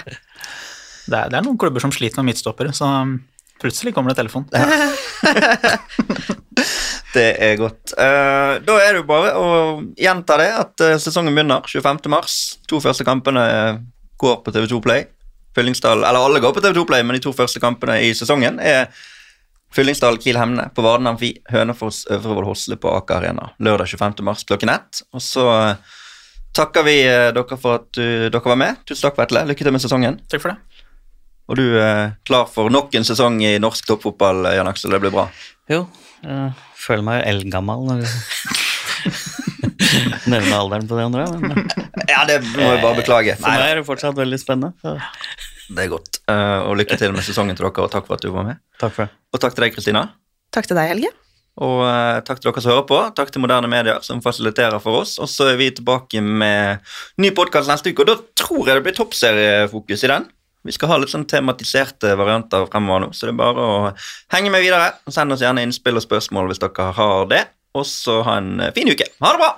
det er, det er, noen klubber som sliter med midtstoppere, så um, plutselig kommer det telefon. Ja. det er godt. Uh, da er det jo bare å gjenta det, at uh, sesongen begynner 25. mars. To første kampene går på TV2 Play. Fyllingsdal, eller alle går på TV2 Play, men de to første kampene i sesongen er Fyllingsdal Kiel Hemne på Varden Amfi, Hønefoss Øvrevoll Hosle på Aker Arena lørdag 25. mars klokken ett. Og så takker vi dere for at dere var med. Tusen takk, Vetle. Lykke til med sesongen. Takk for det. Og du er klar for nok en sesong i norsk toppfotball, Jan Aksel? Det blir bra? Jo, jeg føler meg eldgammel når du nevner alderen på de andre. Men... ja, det må jeg bare beklage. For meg er det fortsatt veldig spennende. Så. Det er godt. Uh, og lykke til med sesongen til dere, og takk for at du var med. Takk for det. Og takk til deg, Kristina. Takk til deg, Helge. Og takk til dere som hører på. Takk til Moderne Medier, som fasiliterer for oss. Og så er vi tilbake med ny podkast neste uke, og da tror jeg det blir toppseriefokus i den. Vi skal ha litt sånn tematiserte varianter fremover nå, så det er bare å henge med videre. Send oss gjerne innspill og spørsmål hvis dere har det. Og så ha en eh, fin uke. Ha det bra!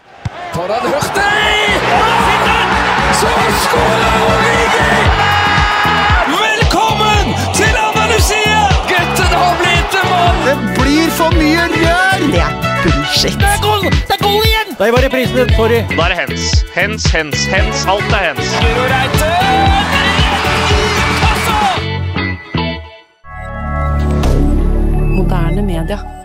For han hørte Så skårer Origi! Velkommen til Andalusia! Gutten har blitt en mann! Det blir for mye rør! Det er bullshit. Det er goal, det er goal igjen! Det var reprisen. Sorry. Da er det hens. Hens, hens, hens. Alt er hens. Guro Reite! Moderne media.